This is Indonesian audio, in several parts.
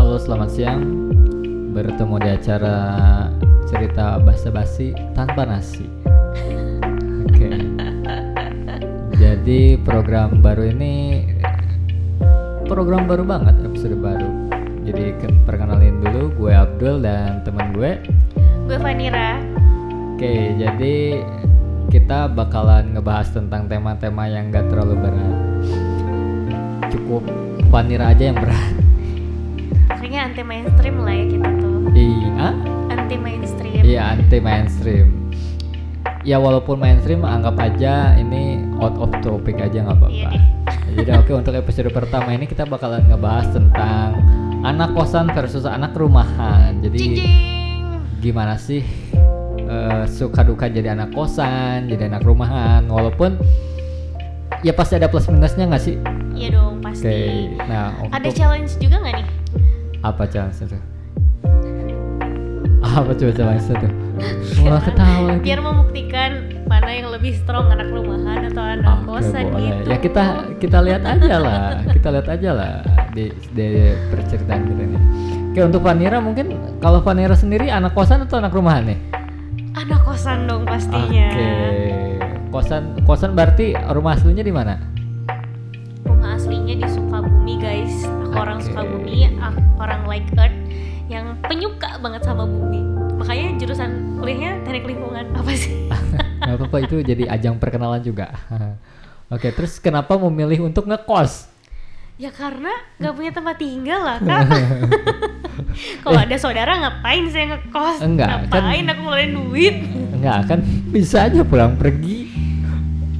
Halo, selamat siang. Bertemu di acara cerita basa-basi tanpa nasi. Oke. Jadi program baru ini program baru banget, episode baru. Jadi ke- perkenalin dulu, gue Abdul dan teman gue. Gue Vanira. Oke, jadi kita bakalan ngebahas tentang tema-tema yang gak terlalu berat. Cukup Vanira aja yang berat. Pokoknya anti mainstream lah ya kita tuh. Iya. Anti mainstream. Iya anti mainstream. Ya walaupun mainstream anggap aja ini out of topic aja nggak apa-apa. Iya. Jadi oke untuk episode pertama ini kita bakalan ngebahas tentang anak kosan versus anak rumahan. Jadi Jijing. gimana sih eh, suka duka jadi anak kosan, jadi anak rumahan walaupun ya pasti ada plus minusnya nggak sih? Iya dong pasti. Nah, Ada challenge juga nggak nih? Apa challenge itu? Apa coba challenge itu? Malah ketawa lagi. Biar membuktikan mana yang lebih strong anak rumahan atau anak Oke, kosan boleh. gitu. Ya kita kita lihat aja lah, kita lihat aja lah di di perceritaan kita ini. Oke untuk Vanira mungkin kalau Vanira sendiri anak kosan atau anak rumahan nih? Anak kosan dong pastinya. Oke. Kosan kosan berarti rumah aslinya di mana? Orang Oke. Sukabumi, aku orang like earth yang penyuka banget sama bumi. Makanya jurusan kuliahnya teknik lingkungan apa sih? Gak apa-apa itu jadi ajang perkenalan juga. Oke terus kenapa memilih untuk ngekos? Ya karena nggak punya tempat tinggal lah kak. Kalau ada saudara ngapain saya ngekos? Eh. Enggak, kan- Ngapain aku ngeluarin duit? Enggak kan bisa aja pulang pergi.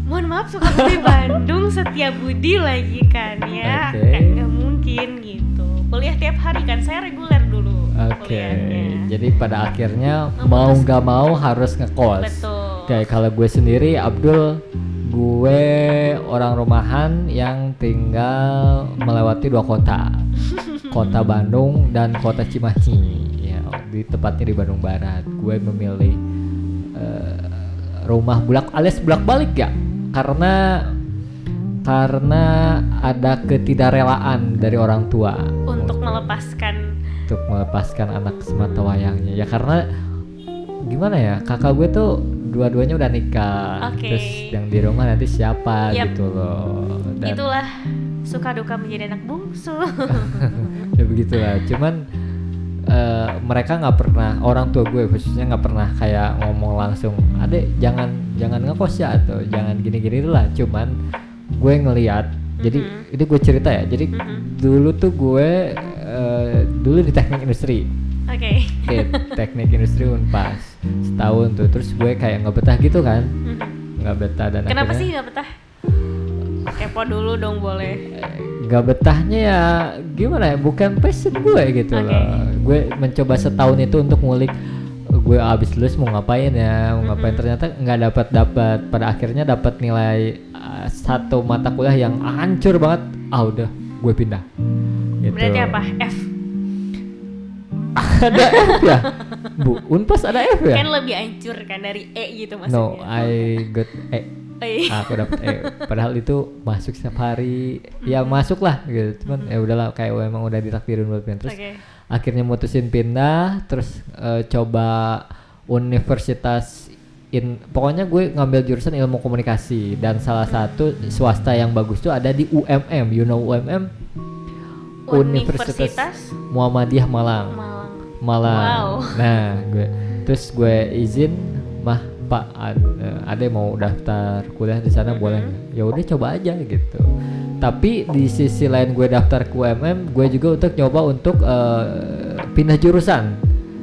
Mohon maaf Sukabumi Bandung setia budi lagi kan ya. Oke. Kan mungkin gitu. Kuliah tiap hari kan saya reguler dulu Oke. kuliahnya. Jadi pada akhirnya Memutus- mau nggak mau harus ngekos. Betul. Kayak kalau gue sendiri Abdul gue orang rumahan yang tinggal melewati dua kota kota Bandung dan kota Cimahi ya di tepatnya di Bandung Barat gue memilih eh, rumah bulak alias bulak balik ya karena karena ada ketidakrelaan dari orang tua Untuk melepaskan untuk melepaskan anak semata wayangnya ya karena gimana ya kakak gue tuh dua-duanya udah nikah Oke. terus yang di rumah nanti siapa Yap. gitu loh dan itulah suka duka menjadi anak bungsu. ya begitulah cuman eh, mereka nggak pernah orang tua gue khususnya nggak pernah kayak ngomong langsung adek jangan jangan ngekos ya atau jangan gini-gini lah cuman gue ngeliat jadi Mhm. ini gue cerita ya jadi dulu tuh gue eh, dulu di teknik industri Oke. Oke, teknik industri unpas setahun tuh terus gue kayak nggak betah gitu kan nggak betah dan Kenapa sih akhirnya nggak betah? Kepo dulu dong boleh. eh, nggak betahnya ya gimana ya bukan passion gue gitu Oke. loh gue mencoba setahun itu untuk ngulik gue abis lulus mau ngapain ya mau ngapain Mhm. ternyata nggak dapat dapat pada akhirnya dapat nilai uh, satu mata kuliah yang hancur banget ah udah gue pindah gitu. Berarti apa? F. ada F ya bu unpas ada F ya Kan lebih hancur kan dari E gitu maksudnya. no I got E Oh, iya. aku dapat E padahal itu masuk setiap hari ya masuk lah gitu cuman ya udahlah kayak emang udah ditakdirin buat terus Oke. Akhirnya mutusin pindah terus eh, coba universitas in pokoknya gue ngambil jurusan ilmu komunikasi dan salah satu swasta yang bagus tuh ada di UMM you know UMM Universitas Muhammadiyah Malang Malang. Malang. Wow. Nah, gue terus gue izin, mah Pak, eh, ada yang mau daftar kuliah di sana boleh nggak? Ya udah coba aja gitu. Tapi di sisi lain gue daftar ke UMM, gue juga untuk nyoba untuk eh, pindah jurusan.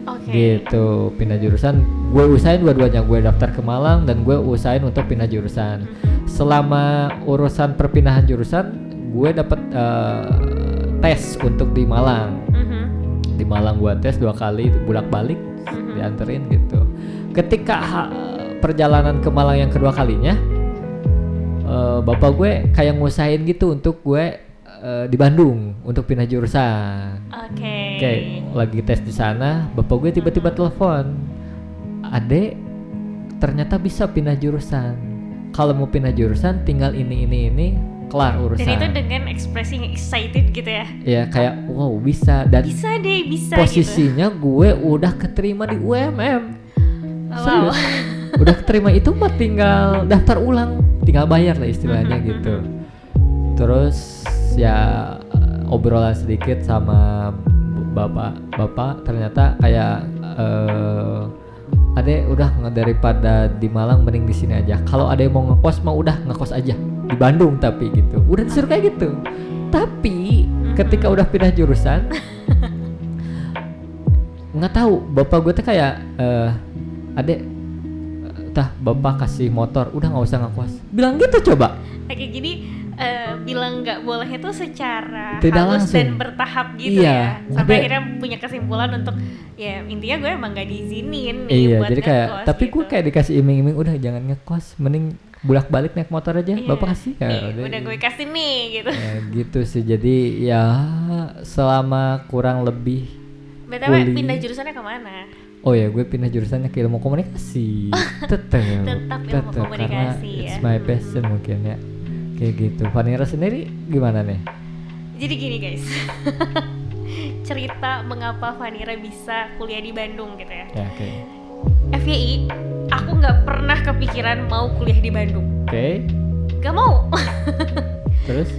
Oke. Gitu, pindah jurusan. Gue usahain dua-duanya, gue daftar ke Malang dan gue usahain untuk pindah jurusan. Mhm. Selama urusan perpindahan jurusan, gue dapat eh, tes untuk di Malang Mhm. di Malang gua tes dua kali bolak balik Mhm. dianterin gitu ketika ha- perjalanan ke Malang yang kedua kalinya eh, bapak gue kayak ngusahain gitu untuk gue eh, di Bandung untuk pindah jurusan Oke. oke lagi tes di sana bapak gue tiba-tiba telepon adek ternyata bisa pindah jurusan kalau mau pindah jurusan tinggal ini ini ini kelar urusan Dan itu dengan ekspresi yang excited gitu ya. ya kayak wow bisa dan Bisa deh, bisa gitu. posisinya gue udah keterima di UMM Wow. serius udah keterima itu mah tinggal daftar ulang tinggal bayar lah istilahnya Mhm, gitu terus ya obrolan sedikit sama bapak bapak ternyata kayak eh Ade udah daripada di Malang mending di sini aja. Kalau ada yang mau ngekos mau udah ngekos aja di Bandung tapi gitu. Udah disuruh kayak gitu. Tapi ketika udah pindah jurusan nggak tahu bapak gue tuh kayak eh Ade tah bapak kasih motor udah nggak usah ngekos. Bilang gitu coba. Kayak gini eh, bilang nggak bolehnya tuh secara Tidak halus langsung. dan bertahap gitu Iya, ya. Sampai tapi- akhirnya punya kesimpulan untuk ya intinya gue emang nggak diizinin nih Iya, buat jadi kayak tapi gue gitu. kayak dikasih iming-iming udah jangan ngekos, mending bolak-balik naik motor aja. Iya. Bapak kasih ya. Nih, udah. udah gue kasih nih gitu. Ya, gitu sih. Jadi ya selama kurang lebih BTW pindah jurusannya ke mana? Oh ya, gue pindah jurusannya ke ilmu komunikasi. Tetep. Tetap ilmu tetep, komunikasi karena ya. It's my passion mungkin ya. Kayak gitu. Vanira sendiri gimana nih? Jadi gini guys. Cerita mengapa Vanira bisa kuliah di Bandung gitu ya. Ya, oke. FYI, aku nggak pernah kepikiran mau kuliah di Bandung. Oke. Gak mau. Terus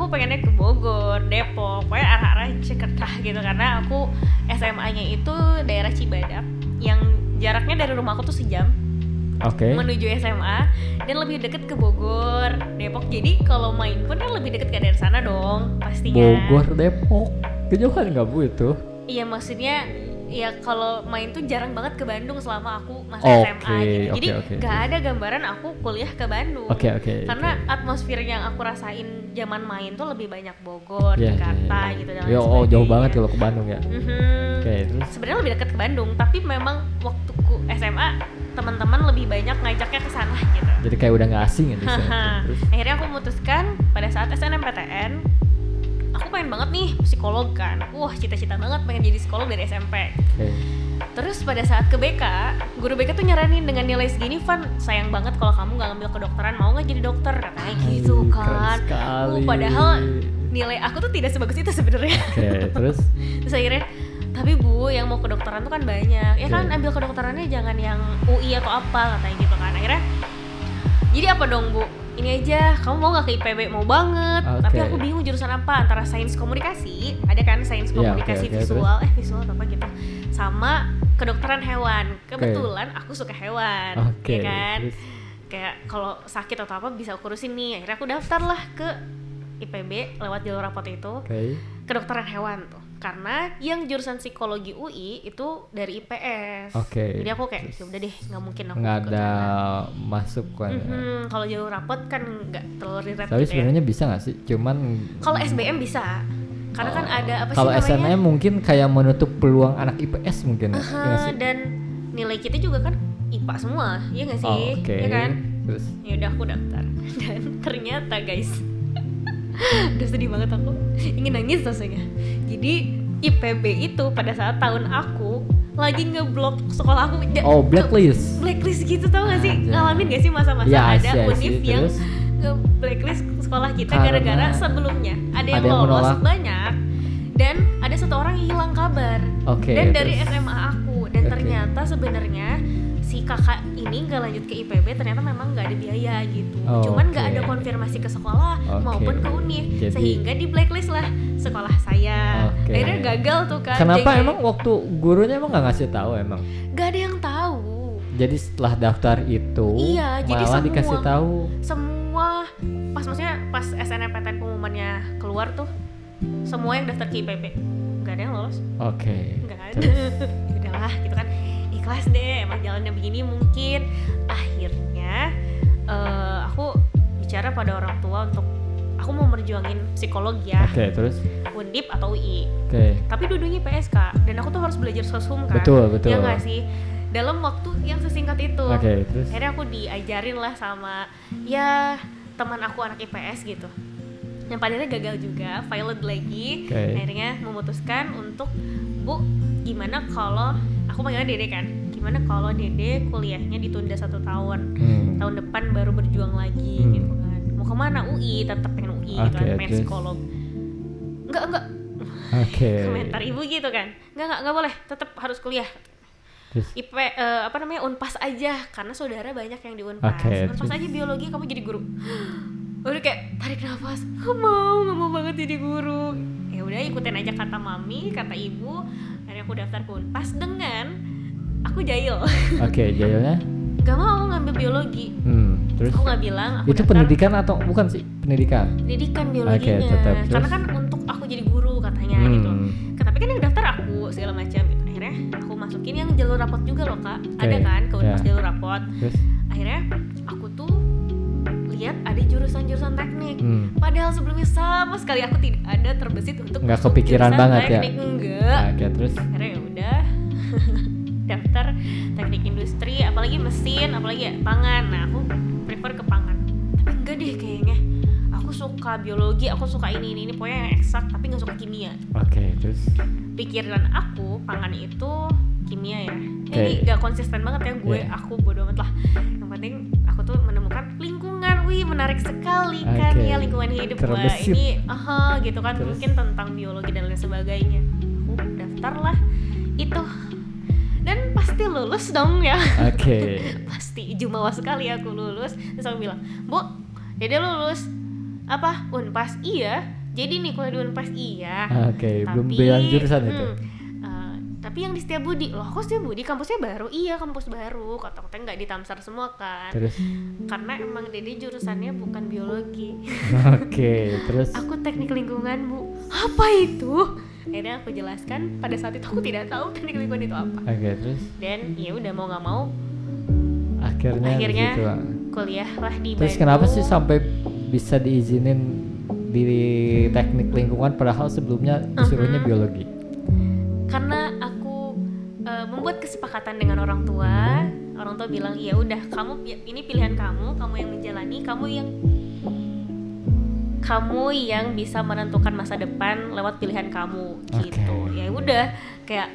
aku pengennya ke Bogor, Depok, pokoknya arah-arah Jakarta gitu karena aku SMA-nya itu daerah Cibadak yang jaraknya dari rumah aku tuh sejam oke. menuju SMA dan lebih deket ke Bogor, Depok. Jadi kalau main pun kan lebih deket ke dari sana dong pastinya. Bogor, Depok. Kejauhan nggak bu itu? Iya maksudnya ya kalau main tuh jarang banget ke Bandung selama aku masih Oke, SMA gitu. Jadi oke, oke. nggak ada gambaran aku kuliah ke Bandung. Oke, oke. Karena oke. atmosfer yang aku rasain zaman main tuh lebih banyak Bogor, Iya, iya, Jakarta iya. gitu dan Yo, oh jauh banget kalau ke Bandung ya. Mhm. Oke, terus Sebenarnya lebih dekat ke Bandung, tapi memang waktuku SMA teman-teman lebih banyak ngajaknya ke sana gitu. jadi kayak udah nggak asing ya Akhirnya aku memutuskan pada saat SNMPTN aku pengen banget nih psikolog kan. Wah, cita-cita banget pengen jadi psikolog dari SMP. oke. Terus pada saat ke BK, guru BK tuh nyaranin dengan nilai segini, Van, sayang banget kalau kamu nggak ngambil kedokteran, mau nggak jadi dokter? Katanya gitu kan. Uh, padahal nilai aku tuh tidak sebagus itu sebenarnya. Oke, terus Terus akhirnya, tapi bu, yang mau kedokteran tuh kan banyak. Ya kan Oke. ambil kedokterannya jangan yang UI atau apa katanya gitu kan. Akhirnya, jadi apa dong bu? Ini aja, kamu mau nggak ke IPB? Mau banget. Oke. Tapi aku bingung jurusan apa antara sains komunikasi, ada kan sains Iya, komunikasi oke, visual, eh visual atau apa gitu, sama kedokteran hewan. Kebetulan aku suka hewan, Oke. ya kan? terus, Kayak kalau sakit atau apa bisa aku urusin nih. Akhirnya aku daftar lah ke IPB lewat jalur rapot itu Oke. kedokteran hewan tuh karena yang jurusan psikologi UI itu dari IPS Oke. jadi aku kayak ya udah deh nggak mungkin aku nggak ada masuk kan. ya. Mhm, kalau jalur rapot kan nggak terlalu relate Tapi gitu ya sebenarnya bisa nggak sih? Cuman kalau SBM bisa karena kan ada apa sih kalau SNM mungkin kayak menutup peluang anak IPS mungkin ya, iya nggak sih? dan nilai kita juga kan IPA semua ya nggak sih Oh, Oke. ya kan Terus ya udah aku daftar dan ternyata guys udah sedih banget aku ingin nangis rasanya jadi IPB itu pada saat tahun aku lagi ngeblok sekolah aku oh blacklist. blacklist gitu tau gak sih Anjay. ngalamin gak sih masa-masa Ya, ada sih, univ sih. yang nge-blacklist sekolah kita gara-gara sebelumnya ada yang ada yang lolos menolak. banyak dan ada satu orang yang hilang kabar Oke. dan dari terus. SMA aku dan Oke. ternyata sebenarnya si kakak ini nggak lanjut ke IPB ternyata memang nggak ada biaya gitu Oh, cuman nggak oke. ada konfirmasi ke sekolah Oke. maupun ke univ Jadi- sehingga di blacklist lah sekolah saya Oke. akhirnya gagal tuh kan Kenapa emang waktu gurunya emang nggak ngasih tahu emang? nggak ada yang tahu Jadi setelah daftar itu Iya, jadi malah semua- dikasih tahu. semua pas maksudnya pas SNMPTN pengumumannya keluar tuh semua yang daftar ke IPB nggak ada yang lolos Oke. nggak ada udahlah gitu kan ikhlas deh emang jalannya begini mungkin. Akhirnya eh, aku bicara pada orang tua untuk aku mau merjuangin psikologi ya. Oke, terus? Undip atau UI oke. tapi dua-duanya PSK dan aku tuh harus belajar sosum kan. Betul, betul. ya nggak sih? Dalam waktu yang sesingkat itu. Oke, terus? Akhirnya aku diajarin lah sama ya teman aku anak IPS gitu. Yang pada akhirnya gagal juga pilot lagi. Oke. akhirnya memutuskan untuk bu gimana kalau aku panggilnya dede kan gimana kalau dede kuliahnya ditunda satu tahun Hmm. tahun depan baru berjuang lagi Hmm. gitu kan mau ke mana UI tetap pengen PSI gitu Oke, kan, pengen psikolog. Enggak, enggak. Oke. Komentar ibu gitu kan. Enggak, enggak, enggak boleh, tetap harus kuliah. Terus IP eh, apa namanya Unpas aja karena saudara banyak yang di Unpas. Oke, Unpas aja biologi kamu jadi guru. Udah kayak tarik nafas, nggak mau, nggak mau banget jadi guru. Ya udah ikutin aja kata mami, kata ibu. Akhirnya aku daftar ke Unpas dengan aku jahil. oke, jayanya. Gak mau ngambil biologi. Hmm, terus Aku nggak bilang. Aku itu daftar pendidikan atau bukan sih pendidikan? pendidikan biologinya. tetap. Karena Terus? kan untuk aku jadi guru katanya Hmm. gitu. Tapi kan yang daftar aku segala macam. gitu. Akhirnya aku masukin yang jalur rapot juga loh kak. Ada Oke, kan ke ya. jalur rapot. Terus akhirnya aku lihat ada jurusan-jurusan teknik. Hmm. padahal sebelumnya sama sekali aku tidak ada terbesit untuk Nggak kepikiran banget ya? teknik enggak. Oke, terus? Akhirnya ya udah daftar teknik industri apalagi mesin apalagi ya pangan. Nah aku prefer ke pangan. Tapi enggak deh kayaknya. Aku suka biologi aku suka ini ini ini. Pokoknya yang eksak tapi nggak suka kimia. Oke, terus? Pikiran aku pangan itu kimia ya. Oke. jadi gak konsisten banget ya gue. Iya. aku bodo amat lah. Yang penting wih menarik sekali kan ya lingkungan hidup wah Terbesit. ini. Aha gitu kan. Terus? mungkin tentang biologi dan lain sebagainya. Aku daftar lah. Itu. Dan pasti lulus dong ya. Oke. pasti. Jumawa sekali aku lulus. Terus aku bilang bu dede lulus apa? Unpas? Iya. Jadi nih kuliah di unpas? Iya. Oke, belum tapi bilang jurusan itu. hmm, tapi yang di Setiabudi loh kok Setiabudi kampusnya baru? Iya kampus baru. Kata katanya nggak di Tamsar semua kan. Terus? Karena emang Dede jurusannya bukan biologi. Oke, terus? Aku teknik lingkungan bu. Apa itu? Akhirnya aku jelaskan. Pada saat itu aku tidak tahu teknik lingkungan itu apa. Oke, terus? Dan ya udah mau nggak mau akhirnya Akhirnya, situ, ah. kuliah lah di Terus Bandung. kenapa sih sampai bisa diizinin di teknik lingkungan padahal sebelumnya disuruhnya Mhm. biologi? karena eh, membuat kesepakatan dengan orang tua orang tua bilang ya udah kamu ini pilihan kamu kamu yang menjalani kamu yang kamu yang bisa menentukan masa depan lewat pilihan kamu Oke. gitu ya udah kayak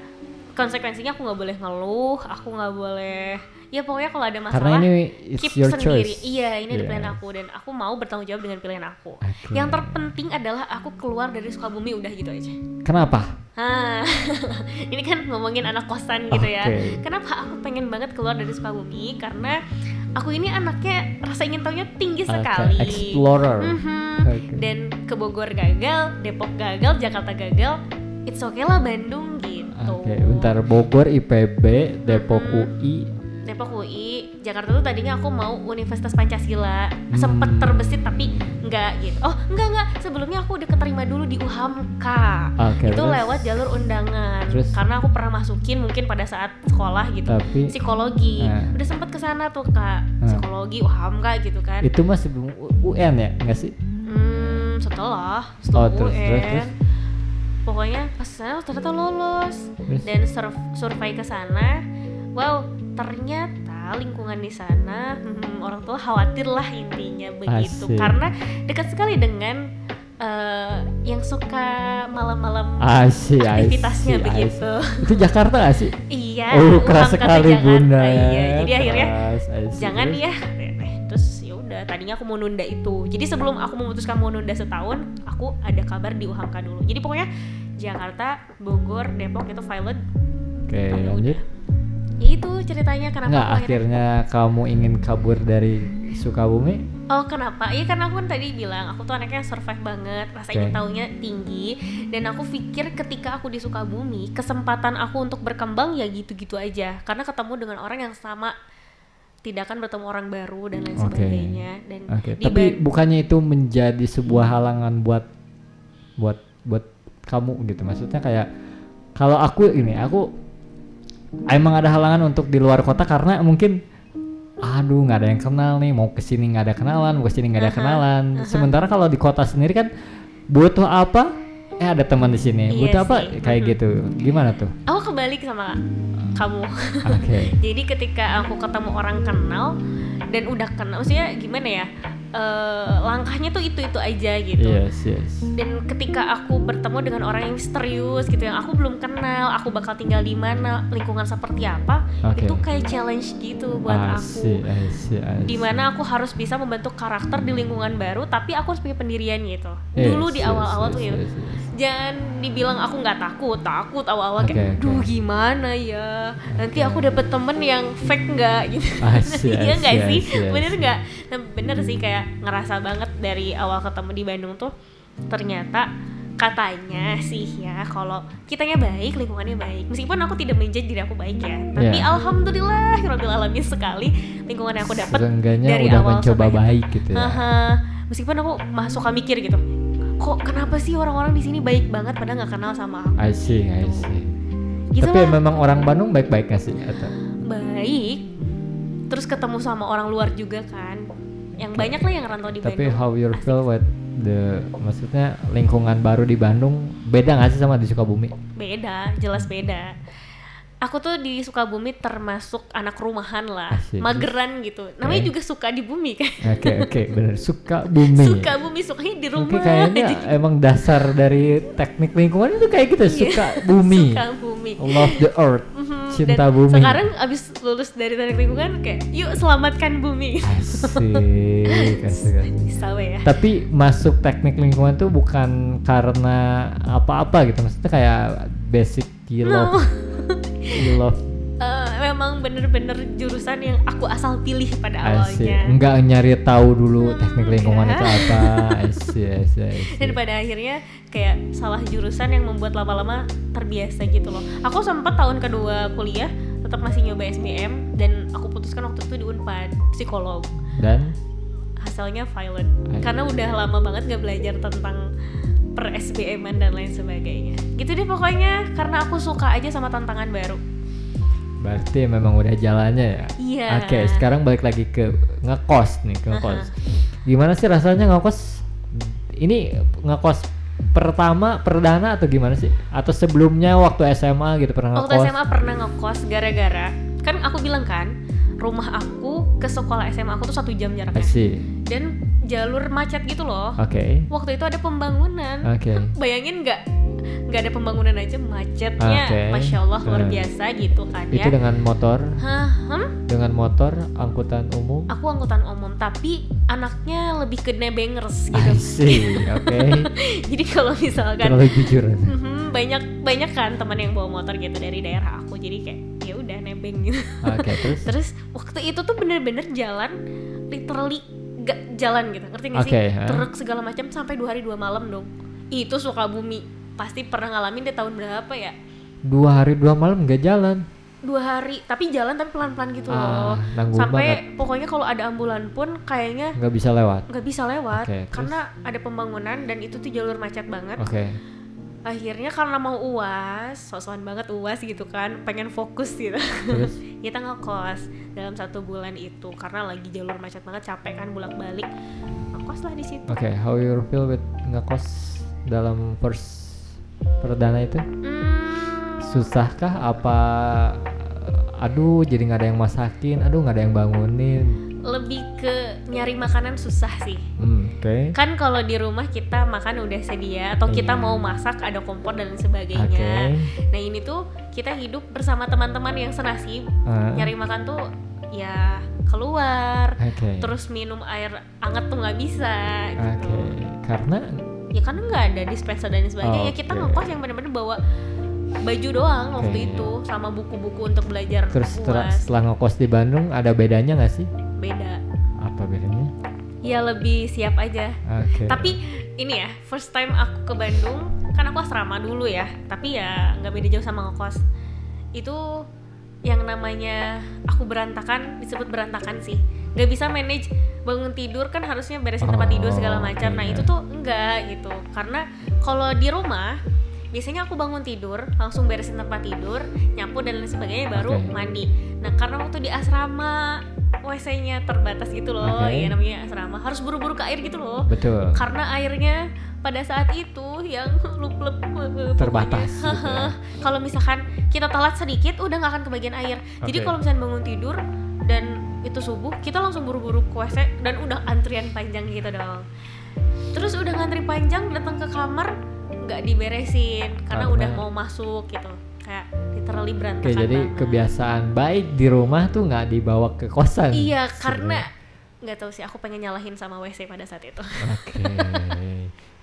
konsekuensinya aku nggak boleh ngeluh aku nggak boleh ya pokoknya kalau ada masalah Karena ini keep your sendiri choice. iya ini Iya. ada pilihan aku dan aku mau bertanggung jawab dengan pilihan aku Oke. yang terpenting adalah aku keluar dari Sukabumi udah gitu aja Kenapa? Ah, ini kan ngomongin anak kosan gitu ya. Kenapa aku pengen banget keluar dari Sukabumi? Karena aku ini anaknya rasa ingin tahunya tinggi Oke, sekali. Explorer. Mhm. Oke. Dan ke Bogor gagal, Depok gagal, Jakarta gagal. It's okay lah Bandung gitu. Oke, bentar Bogor IPB, Depok Mhm. UI. Depok UI, Jakarta tuh tadinya aku mau Universitas Pancasila. Hmm. Sempet terbesit tapi enggak gitu. Oh, enggak enggak. Sebelumnya aku udah keterima dulu di UHAMKA. Oke, itu terus? lewat jalur undangan Terus? karena aku pernah masukin mungkin pada saat sekolah gitu Tapi psikologi Nah. udah sempet ke sana tuh kak Nah. psikologi UHAMKA gitu kan itu masih belum UN ya, enggak sih? hmm, setelah Oh, setelah terus, UN terus, terus? pokoknya pas sana ternyata lolos Terus? dan sur- survei ke sana wow ternyata lingkungan di sana hmm, orang tua khawatir lah intinya begitu Asik. karena dekat sekali dengan eh, yang suka malam-malam aktivitasnya asih, begitu. asih. Itu Jakarta gak sih? Iya, oh, keras sekali Jakarta, bunda. Iya, jadi akhirnya Keras, asih. jangan Terus? ya. Terus ya udah, tadinya aku mau nunda itu. Jadi sebelum aku memutuskan mau nunda setahun, aku ada kabar di UHAMKA dulu. Jadi pokoknya Jakarta, Bogor, Depok itu violet. Oke, Ya lanjut. Ya itu ceritanya kenapa Enggak, aku akhirnya kamu ingin kabur dari Sukabumi? Oh kenapa? Iya karena aku kan tadi bilang aku tuh anaknya survive banget, rasa ingin Oke. tahunya tinggi dan aku pikir ketika aku di Sukabumi kesempatan aku untuk berkembang ya gitu-gitu aja karena ketemu dengan orang yang sama tidak akan bertemu orang baru dan lain Oke. sebagainya dan di tapi bukannya itu menjadi sebuah halangan buat buat buat kamu gitu. Maksudnya kayak kalau aku ini, aku emang ada halangan untuk di luar kota karena mungkin aduh nggak ada yang kenal nih mau ke sini nggak ada kenalan mau ke sini nggak ada Aha, kenalan. aha. sementara kalau di kota sendiri kan butuh apa? Eh ada teman di sini. Iya butuh apa? sih, kayak mhm. gitu. Gimana tuh? Aku kebalik sama kamu. Oke. Jadi ketika aku ketemu orang kenal dan udah kenal maksudnya gimana ya eh, langkahnya tuh itu itu aja gitu Yes, yes. dan ketika aku bertemu dengan orang yang misterius gitu yang aku belum kenal aku bakal tinggal di mana lingkungan seperti apa Oke. itu kayak challenge gitu buat I aku see, I see, I see. di mana aku harus bisa membentuk karakter di lingkungan baru tapi aku harus punya pendirian gitu Yes, dulu di yes, awal-awal yes, tuh gitu yes, yes. Jangan dibilang aku nggak takut takut awal-awal Oke, kayak duh gimana ya? Nanti aku dapet temen yang fake nggak? gitu. Iya nggak sih? I bener nggak? Nah, bener sih kayak ngerasa banget dari awal ketemu di Bandung tuh ternyata katanya sih ya kalau kitanya baik lingkungannya baik. Meskipun aku tidak menjadi diri aku baik ya tapi Yeah. alhamdulillah robbil alamin sekali lingkungan yang aku dapat dari udah awal mencoba baik gitu ya. Haha. meskipun aku masih suka mikir gitu kok kenapa sih orang-orang di sini baik banget padahal nggak kenal sama aku I see, I see. gitu Tapi lah memang orang Bandung baik-baik gak sih? Atau? baik terus ketemu sama orang luar juga kan yang banyak lah yang rantau di Tapi Bandung how you feel with the maksudnya lingkungan baru di Bandung beda gak sih sama di Sukabumi? beda jelas beda aku tuh di Sukabumi termasuk anak rumahan lah Asik. mageran gitu namanya Oke. juga suka di bumi kan Oke oke bener suka bumi. suka bumi sukanya di rumah Oke kayaknya Jadi, emang dasar dari teknik lingkungan itu kayak gitu iya, suka bumi. suka bumi Love the earth, Mhm, cinta dan bumi. sekarang abis lulus dari teknik lingkungan kayak yuk selamatkan bumi Asik, asik, asik. ya Tapi masuk teknik lingkungan tuh bukan karena apa-apa gitu, maksudnya kayak basic you no love, you love Eh, memang bener-bener jurusan yang aku asal pilih pada awalnya. Enggak nyari tahu dulu Hmm, teknik lingkungan enggak. itu apa. Asik, asik, asik. dan pada akhirnya kayak salah jurusan yang membuat lama-lama terbiasa gitu loh. Aku sempat tahun kedua kuliah tetap masih nyoba SBM dan aku putuskan waktu itu di Unpad psikolog. Dan? Hasilnya violent. Karena udah lama banget gak belajar tentang per SBM dan lain sebagainya gitu deh pokoknya karena aku suka aja sama tantangan baru berarti memang udah jalannya ya. iya Oke, sekarang balik lagi ke ngekos nih, ke ngekos. Gimana sih rasanya ngekos? Ini ngekos pertama perdana atau gimana sih? Atau sebelumnya waktu SMA gitu pernah waktu ngekos? SMA pernah ngekos gara-gara kan aku bilang kan rumah aku ke sekolah SMA aku tuh satu jam jaraknya dan jalur macet gitu loh Oke. waktu itu ada pembangunan Oke. bayangin nggak nggak ada pembangunan aja macetnya Oke. masya Allah luar Eh. biasa gitu kan Itu ya dengan motor, Hah, hmm? dengan motor angkutan umum. aku angkutan umum tapi anaknya lebih ke nebengers gitu. Oke. jadi kalau misalkan Terlalu jujur. mhm, banyak banyak kan teman yang bawa motor gitu dari daerah aku jadi kayak ya udah nebeng gitu Oke, terus terus waktu itu tuh bener-bener jalan literally gak jalan gitu ngerti gak sih Oke, ha. truk segala macam sampai dua hari dua malam dong itu Sukabumi pasti pernah ngalamin di tahun berapa ya dua hari dua malam nggak jalan. dua hari tapi jalan tapi pelan-pelan gitu Ah, loh sampai pokoknya kalau ada ambulan pun kayaknya Nggak bisa lewat. nggak bisa lewat terus? karena ada pembangunan dan itu tuh jalur macet banget Oke. Akhirnya karena mau uas sosokan banget uas gitu kan pengen fokus gitu. Terus? Kita ngekos. Dalam satu bulan itu karena lagi jalur macet banget capek kan bolak balik ngekos lah di situ. Oke, how you feel with ngekos dalam first perdana itu? Hmm, Susahkah? Apa aduh jadi nggak ada yang masakin, aduh nggak ada yang bangunin. Lebih ke nyari makanan susah sih Hmm, Oke. kan kalau di rumah kita makan udah sedia atau kita Iya. mau masak ada kompor dan sebagainya nah ini tuh kita hidup bersama teman-teman yang senasib Ah, nyari makan tuh ya keluar Oke. terus minum air hangat tuh nggak bisa gitu Oke. Karena ya karena nggak ada dispenser dan sebagainya ya kita Oke. ngekos yang bener-bener bawa baju doang waktu Oke. itu sama buku-buku untuk belajar terus setelah, setelah ngekos di Bandung ada bedanya nggak sih? Beda. Apa bedanya? ya lebih siap aja. Oke. tapi ini ya first time aku ke Bandung kan aku asrama dulu ya tapi ya nggak beda jauh sama ngekos. Itu yang namanya aku berantakan disebut berantakan sih. Nggak bisa manage bangun tidur kan harusnya beresin tempat tidur segala Oh, macam. Nah oke. itu tuh enggak gitu. Karena kalau di rumah biasanya aku bangun tidur langsung beresin tempat tidur nyapu dan lain sebagainya baru mandi. Nah karena waktu di asrama WC-nya terbatas gitu loh Oke. ya namanya asrama harus buru-buru ke air gitu loh Betul. karena airnya pada saat itu yang lup-lup eh, Terbatas gitu ya. kalau misalkan kita telat sedikit udah nggak akan kebagian air jadi Oke. kalau misalnya bangun tidur dan itu subuh kita langsung buru-buru ke WC dan udah antrian panjang gitu dong terus udah ngantri panjang datang ke kamar nggak diberesin karena Karena- udah mau masuk gitu kayak literally berantakan Oke, jadi banget. kebiasaan baik di rumah tuh nggak dibawa ke kosan. iya karena nggak tahu sih aku pengen nyalahin sama WC pada saat itu Oke.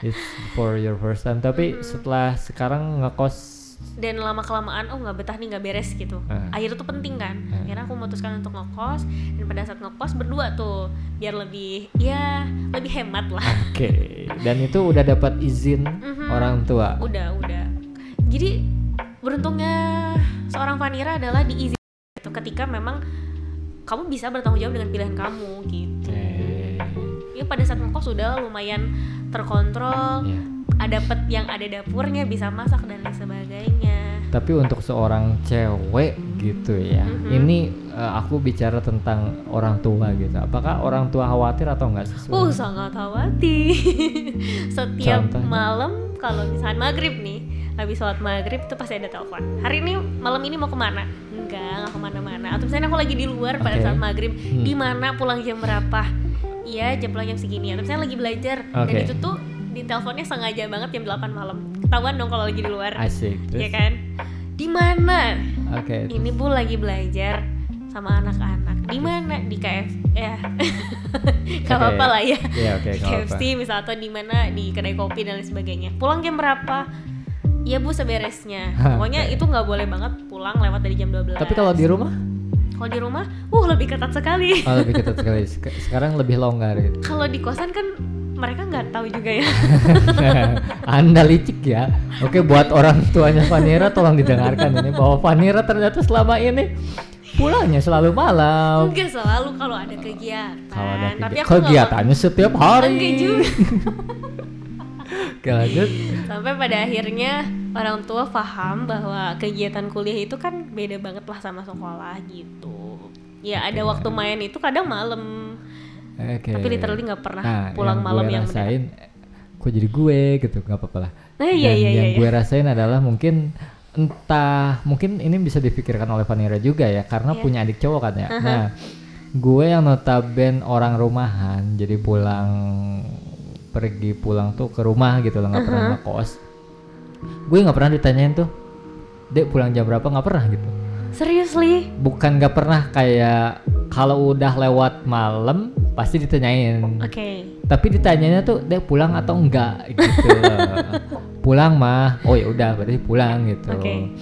It's for your first time. Tapi setelah sekarang ngekos dan lama kelamaan oh nggak betah nih nggak beres gitu Ah. air itu penting kan Ah. akhirnya aku memutuskan untuk ngekos dan pada saat ngekos berdua tuh biar lebih ya lebih hemat lah Oke. Dan itu udah dapat izin Mhm. orang tua. udah udah jadi beruntungnya seorang Vanira adalah diizinkan gitu ketika memang kamu bisa bertanggung jawab dengan pilihan kamu gitu Oke. ya pada saat ngekos sudah lumayan terkontrol Ya. ada pet yang ada dapurnya bisa masak dan lain sebagainya Tapi untuk seorang cewek gitu ya, Mhm. ini eh, aku bicara tentang orang tua gitu. Apakah orang tua khawatir atau enggak sih? Oh sebenarnya? sangat khawatir Setiap Contohnya? malam kalau misalnya maghrib nih Habis sholat maghrib tuh pasti ada telepon Hari ini malam ini mau ke mana? Enggak, nggak ke mana-mana Atau misalnya aku lagi di luar pada Oke. saat maghrib Hmm. Di mana pulang jam berapa? Iya jam pulang jam segini Atau misalnya lagi belajar Dan Oke. itu tuh di teleponnya sengaja banget jam 8 malam Ketahuan dong kalau lagi di luar Asik. Iya Terus? kan? Di mana? Oke. Ini bu lagi belajar sama anak-anak di mana di KF ya gak Oke. apa-apa lah ya nggak apa-apa. KFC misal atau di mana di kedai kopi dan lain sebagainya pulang jam berapa Iya bu seberesnya pokoknya itu nggak boleh banget pulang lewat dari jam 12 Tapi kalau di rumah, kalau di rumah uh lebih ketat sekali oh, lebih ketat sekali. Sek- Sekarang lebih longgar gitu. kalau di kosan kan mereka nggak tahu juga ya Anda licik ya. Oke, buat orang tuanya Vanira tolong didengarkan ini bahwa Vanira ternyata selama ini pulangnya selalu malam. enggak selalu kalau ada kegiatan Kalau ada tapi kegi- aku kegiatannya setiap hari. Enggak juga. Oke, lanjut. sampai pada akhirnya orang tua paham bahwa kegiatan kuliah itu kan beda banget lah sama sekolah gitu ya ada waktu main itu kadang malam Oke. tapi literally nggak pernah Nah, pulang yang malam gue yang rasain, kok jadi gue gitu, nggak apa-apa lah. nah, iya Dan iya yang iya gue iya. rasain adalah mungkin entah mungkin ini bisa dipikirkan oleh Vanira juga ya karena Iya. punya adik cowok kan ya. Nah, gue yang notaben orang rumahan jadi pulang pergi pulang tuh ke rumah gitu loh nggak pernah ngekos. Gue nggak pernah ditanyain tuh, dek pulang jam berapa? Nggak pernah gitu. seriously? Bukan nggak pernah kayak kalau udah lewat malam pasti ditanyain. Oke. Tapi ditanyanya tuh dia pulang atau enggak gitu. Pulang mah. Oh ya udah berarti pulang gitu. Oke.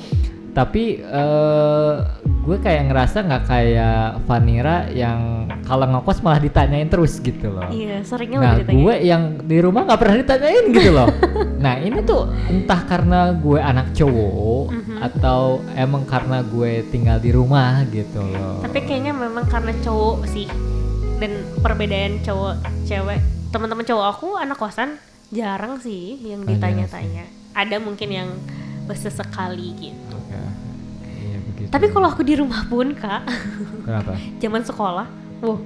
Tapi eh, gue kayak ngerasa nggak kayak Vanira yang kalau ngekos malah ditanyain terus gitu loh. Iya seringnya nah lebih ditanya gue yang di rumah nggak pernah ditanyain gitu loh. Nah ini tuh entah karena gue anak cowok Mhm. atau emang karena gue tinggal di rumah gitu loh. Tapi kayaknya memang karena cowok sih. Dan perbedaan cowok cewek teman-teman cowok aku anak kosan jarang sih yang jarang ditanya-tanya. ada mungkin yang sesekali gitu Oke. Iya begitu. tapi kalau aku di rumah pun kak kenapa zaman sekolah wuh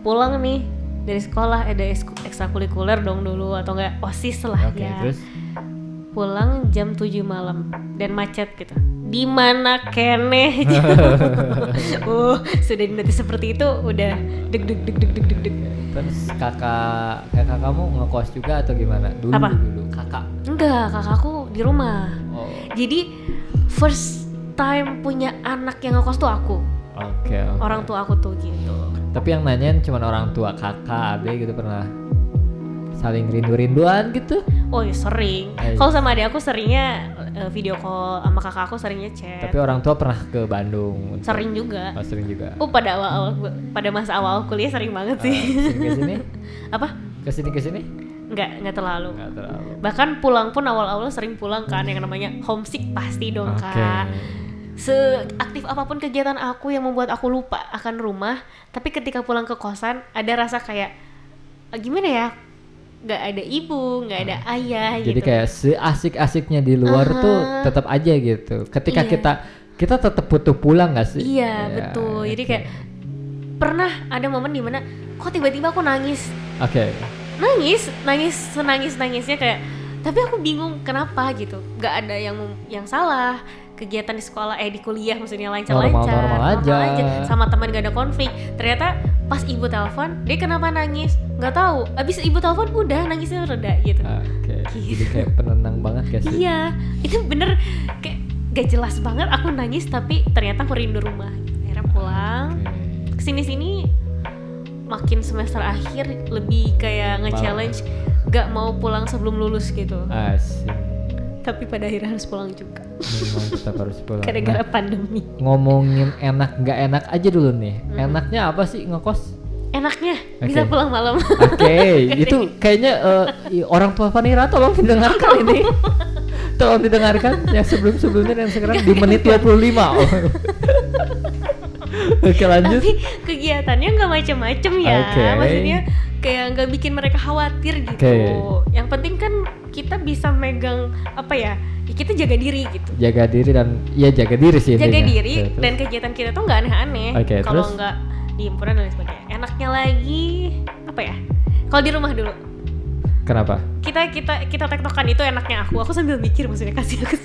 pulang nih dari sekolah ada ekstrakurikuler dong dulu atau enggak osis lah Oke, ya terus pulang jam 7 malam dan macet gitu di mana kene uh sudah nanti seperti itu udah deg deg deg deg deg deg deg terus kakak kakak kamu ngekos juga atau gimana? Dulu Apa? dulu kakak. enggak kakakku di rumah jadi first time punya anak yang ngekos tuh aku oke. oke. orang tua aku tuh gitu Tapi yang nanyain cuma orang tua kakak, adik gitu pernah saling rindu-rinduan gitu. oh iya, sering Eh. kalau sama adik aku seringnya eh, video call sama kakak aku seringnya chat Tapi orang tua pernah ke Bandung. untuk- sering juga Oh, sering juga. oh pada awal awal pada masa awal kuliah sering banget sih ke sini apa ke sini ke sini nggak nggak terlalu nggak terlalu. bahkan pulang pun awal-awal sering pulang kan yang namanya homesick pasti dong Oke. kak seaktif apa pun kegiatan aku yang membuat aku lupa akan rumah tapi ketika pulang ke kosan ada rasa kayak "Ah, gimana ya nggak ada ibu nggak ada ayah Jadi gitu kayak seasik-asiknya di luar Aha. tuh tetap aja gitu. Ketika Iya. kita kita tetap butuh pulang gak sih? iya Ya, betul jadi kayak pernah ada momen di mana kok tiba-tiba aku nangis Oke. Nangis nangis senangis nangisnya kayak tapi aku bingung kenapa gitu nggak ada yang yang salah kegiatan di sekolah eh di kuliah maksudnya lancar Normal- lancar normal aja. sama teman gak ada konflik ternyata pas ibu telepon dia kenapa nangis nggak tahu abis ibu telepon udah nangisnya reda gitu Oke. Jadi Gitu. kayak penenang banget sih? iya itu bener kayak gak jelas banget aku nangis tapi ternyata aku rindu rumah akhirnya pulang Oke. ke sini sini makin semester akhir lebih kayak nge-challenge gak mau pulang sebelum lulus gitu Asik. tapi pada akhirnya harus pulang juga Memang tetap harus pulang. gara-gara Nah, pandemi ngomongin enak nggak enak aja dulu nih. Hmm. Enaknya apa sih ngekos? enaknya bisa Oke. pulang malam Oke, itu kayaknya i- orang tua Vanira tolong didengarkan ini. tolong didengarkan yang sebelum-sebelumnya dan sekarang di menit 25. Oh. Oke, lanjut. tapi kegiatannya nggak macem-macem ya Oke. maksudnya kayak nggak bikin mereka khawatir gitu Oke. yang penting kan kita bisa megang apa ya ya kita jaga diri gitu Jaga diri dan ya jaga diri sih jaga intinya. diri Oke, terus? dan kegiatan kita tuh nggak aneh-aneh Oke, kalau nggak di himpunan dan lain sebagainya enaknya lagi apa ya kalau di rumah dulu Kenapa? kita kita kita tektokan itu enaknya aku aku sambil mikir maksudnya kasih aku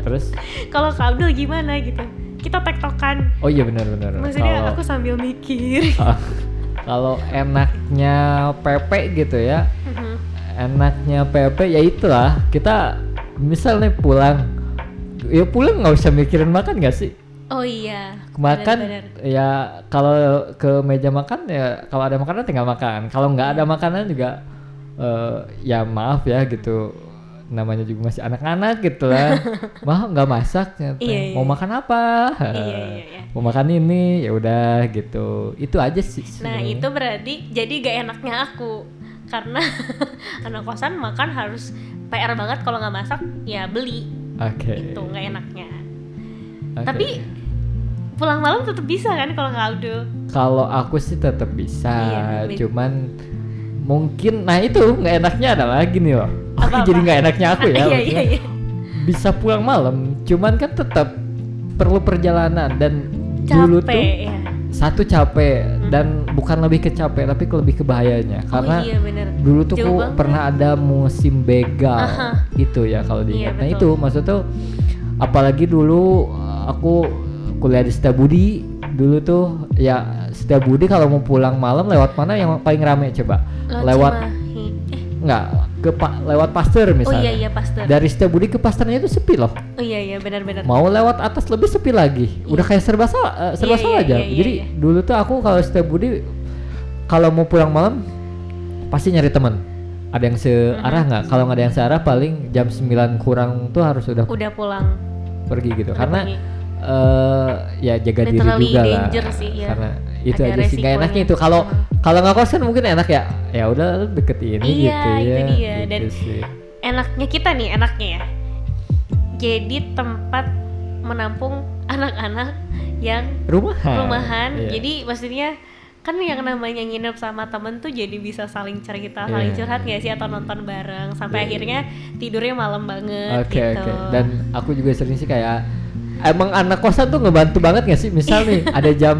Terus? kalau Kak Abdul gimana gitu kita tektokan. Oh iya benar-benar. maksudnya Kalau- aku sambil mikir. Ah, kalau enaknya PP gitu ya. Mhm. enaknya PP ya itulah. Kita misal nih pulang. Ya pulang nggak usah mikirin makan nggak sih? Oh iya. Makan benar-benar. ya kalau ke meja makan ya kalau ada makanan tinggal makan. Kalau nggak ada makanan juga eh, ya maaf ya gitu namanya juga masih anak-anak gitu lah. Mah nggak masak. Iya, iya, mau iya. makan apa? Iya, iya, iya. mau makan ini ya udah gitu. Itu aja sih nah itu berarti jadi gak enaknya aku. Karena anak kosan makan harus PR banget kalau nggak masak ya beli. Oke. Itu nggak enaknya. Oke. tapi pulang malam tetap bisa kan kalau Kak Abdul Kalau aku sih tetap bisa, Iya, cuman mungkin nah itu nggak enaknya ada lagi nih loh. Apa-apa? jadi nggak enaknya aku ya. iya iya maksudnya iya Bisa pulang malam, cuman kan tetap perlu perjalanan dan dulu tuh capek ya satu capek dan bukan lebih ke capek tapi ke lebih ke bahayanya karena oh iya bener dulu tuh aku pernah ada musim begal Aha. itu ya kalau Iya, diingat. nah betul. itu maksud tuh apalagi dulu aku kuliah di Setiabudi dulu tuh ya Setiabudi kalau mau pulang malam lewat mana yang paling rame coba? Lewat Cimahi. eh. Enggak ke pa- lewat Pasteur oh misalnya. iya iya Pasteur. Dari Setiabudi ke Pasternya itu sepi loh. Oh iya iya benar-benar mau lewat atas lebih sepi lagi. Udah kayak serba salah eh, serba Iya, salah iya, aja. iya, iya, jadi iya. dulu tuh aku kalau setiap budi kalau mau pulang malam pasti nyari teman. Ada yang searah nggak? Kalau nggak ada yang searah paling jam 9 kurang tuh harus udah udah pulang. pergi gitu. Udah karena pergi. Eh ya jaga diri Literally juga lah sih, ya. karena itu Ada aja sih nggak enaknya itu kalau Hmm. kalau nggak kos kan mungkin enak ya ya udah deket ini Iya, gitu itu ya dia. gitu Dan- sih. enaknya kita nih enaknya ya jadi tempat menampung anak-anak yang rumahan rumahan Iya. jadi maksudnya kan yang namanya nginep sama temen tuh jadi bisa saling cerita saling Iya. curhat gak sih atau nonton bareng sampai Iya. akhirnya tidurnya malam banget Oke gitu oke. Dan aku juga sering sih kayak emang anak kosan tuh ngebantu banget gak sih? Misal nih ada jam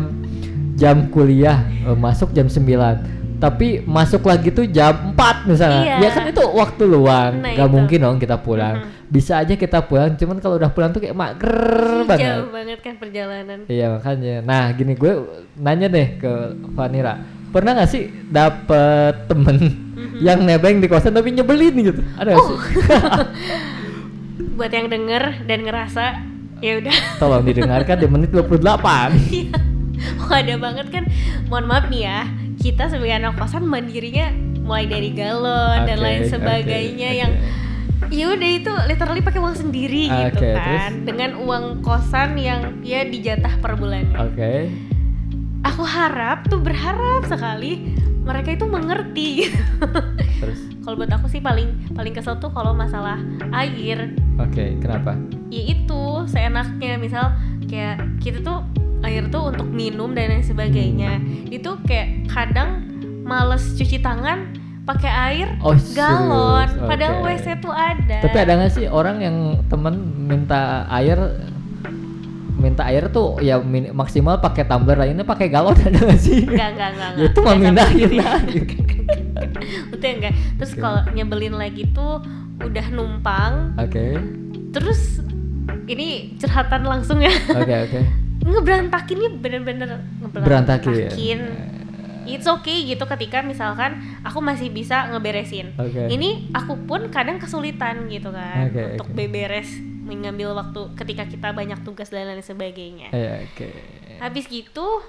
jam kuliah eh, masuk jam 9 tapi masuk lagi tuh jam 4 misalnya. Iya. Ya kan itu waktu luang. Nah, Gak itu. mungkin dong kita pulang. Mhm. Bisa aja kita pulang, cuman kalau udah pulang tuh kayak mager banget. jauh banget kan perjalanan Iya makanya. Nah gini gue nanya deh ke Vanira, pernah gak sih dapet temen Mhm. yang nebeng di kosan tapi nyebelin gitu? Ada gak Oh. sih? buat yang denger dan ngerasa ya udah Tolong didengarkan di menit 28 Iya. Oh, ada banget kan. Mohon maaf nih ya. Kita sebagai anak kosan mandirinya mulai dari galon dan Oke, lain sebagainya oke. yang ya udah itu literally pakai uang sendiri gitu Oke, kan. terus? Dengan uang kosan yang ya dijatah per bulan. Oke. Aku harap tuh berharap sekali mereka itu mengerti. Terus kalau buat aku sih paling paling kesel tuh kalau masalah air. Oke, kenapa? ya itu seenaknya. Misal kayak kita tuh air tuh untuk minum dan lain sebagainya. Itu kayak kadang males cuci tangan pakai air Oh, galon. Padahal Oke. WC tuh ada. Tapi ada nggak sih orang yang temen minta air minta air tuh ya min- maksimal pakai tumbler lainnya pakai galon ada nggak sih? enggak enggak enggak, Ya itu mah Enggak mindahin sampai lah. itu enggak terus Oke. kalau nyebelin lagi tuh udah numpang Oke. terus ini curhatan langsung ya Oke oke. ngeberantakinnya bener-bener Berantakin. ngeberantakin it's okay gitu ketika misalkan aku masih bisa ngeberesin Oke. ini aku pun kadang kesulitan gitu kan Oke, untuk oke. beberes mengambil waktu ketika kita banyak tugas dan lain sebagainya Iya oke. habis gitu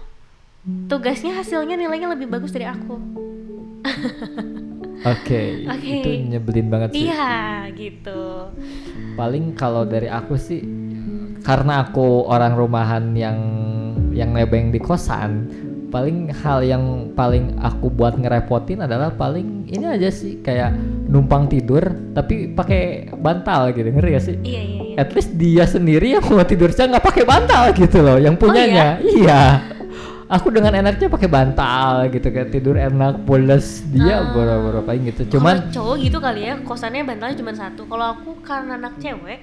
tugasnya hasilnya nilainya lebih bagus dari aku Oke. Oke. Itu nyebelin banget sih. iya gitu Paling kalau dari aku sih karena aku orang rumahan yang yang nebeng di kosan, paling hal yang paling aku buat ngerepotin adalah paling ini aja sih kayak numpang tidur tapi pakai bantal gitu ngeri gak sih? iya iya iya At least dia sendiri yang mau tidur saya nggak pakai bantal gitu loh, yang punyanya. Oh, Iya. Aku dengan enaknya pakai bantal gitu kayak tidur enak pules dia Ah. boro-boro paling gitu. Cuman cowok gitu kali ya kosannya bantalnya cuma satu kalau aku karena anak cewek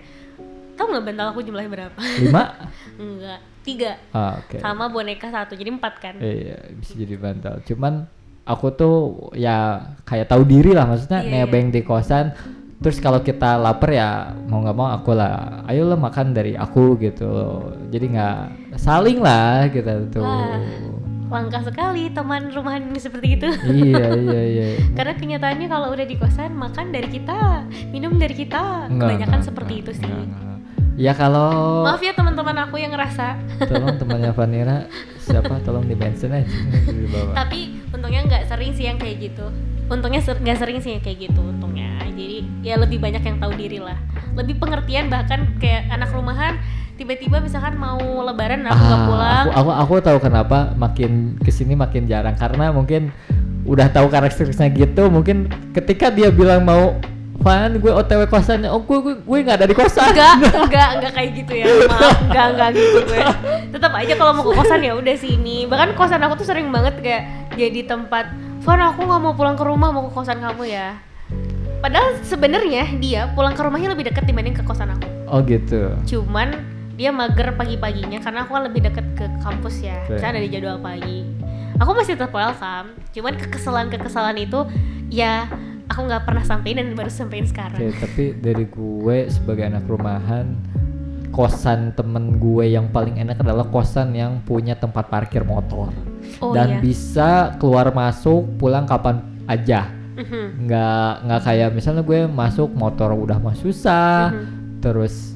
tau nggak bantal aku jumlahnya berapa lima enggak tiga ah, oke. sama boneka satu jadi empat kan Iya, bisa jadi bantal. Cuman aku tuh ya kayak tahu diri lah maksudnya Iya, iya. nebeng di kosan. Terus kalau kita lapar ya mau nggak mau aku lah, ayo lah makan dari aku gitu. loh. Jadi nggak saling lah kita tuh. Wah. langka sekali teman rumahan ini seperti itu iya iya iya. karena kenyataannya kalau udah di kosan makan dari kita minum dari kita kebanyakan nggak, seperti nggak, itu sih nggak, nggak. Ya kalau maaf ya teman-teman aku yang ngerasa. Tolong temannya Vanira. Siapa? Tolong di mention aja. Di bawah. tapi untungnya nggak sering sih yang kayak gitu. Untungnya ser- nggak sering sih yang kayak gitu untungnya. Jadi ya lebih banyak yang tahu diri lah. Lebih pengertian bahkan kayak anak rumahan tiba-tiba misalkan mau lebaran aku nggak Ah, pulang. Aku, aku aku tahu kenapa makin ke sini makin jarang. Karena mungkin udah tahu karakteristiknya gitu mungkin ketika dia bilang mau Van gue otw kosannya oh gue gue gue nggak ada di kosan. Enggak enggak enggak kayak gitu ya. Maaf enggak enggak gitu gue. Tetap aja kalau mau ke kosan ya udah sini. Bahkan kosan aku tuh sering banget kayak jadi tempat Van aku nggak mau pulang ke rumah mau ke kosan kamu ya. Padahal sebenarnya dia pulang ke rumahnya lebih dekat dibanding ke kosan aku. Oh gitu. Cuman dia mager pagi-paginya karena aku kan lebih deket ke kampus ya. Oke. misalnya dari jadwal pagi. Aku masih tetap welcome. Cuman kekesalan kekesalan itu ya aku nggak pernah sampein dan baru sampein Oke, sekarang tapi dari gue sebagai anak rumahan kosan temen gue yang paling enak adalah kosan yang punya tempat parkir motor. Oh iya. dan bisa keluar masuk pulang kapan aja. Mhm. nggak nggak kayak misalnya gue masuk motor udah mah susah. Mhm. terus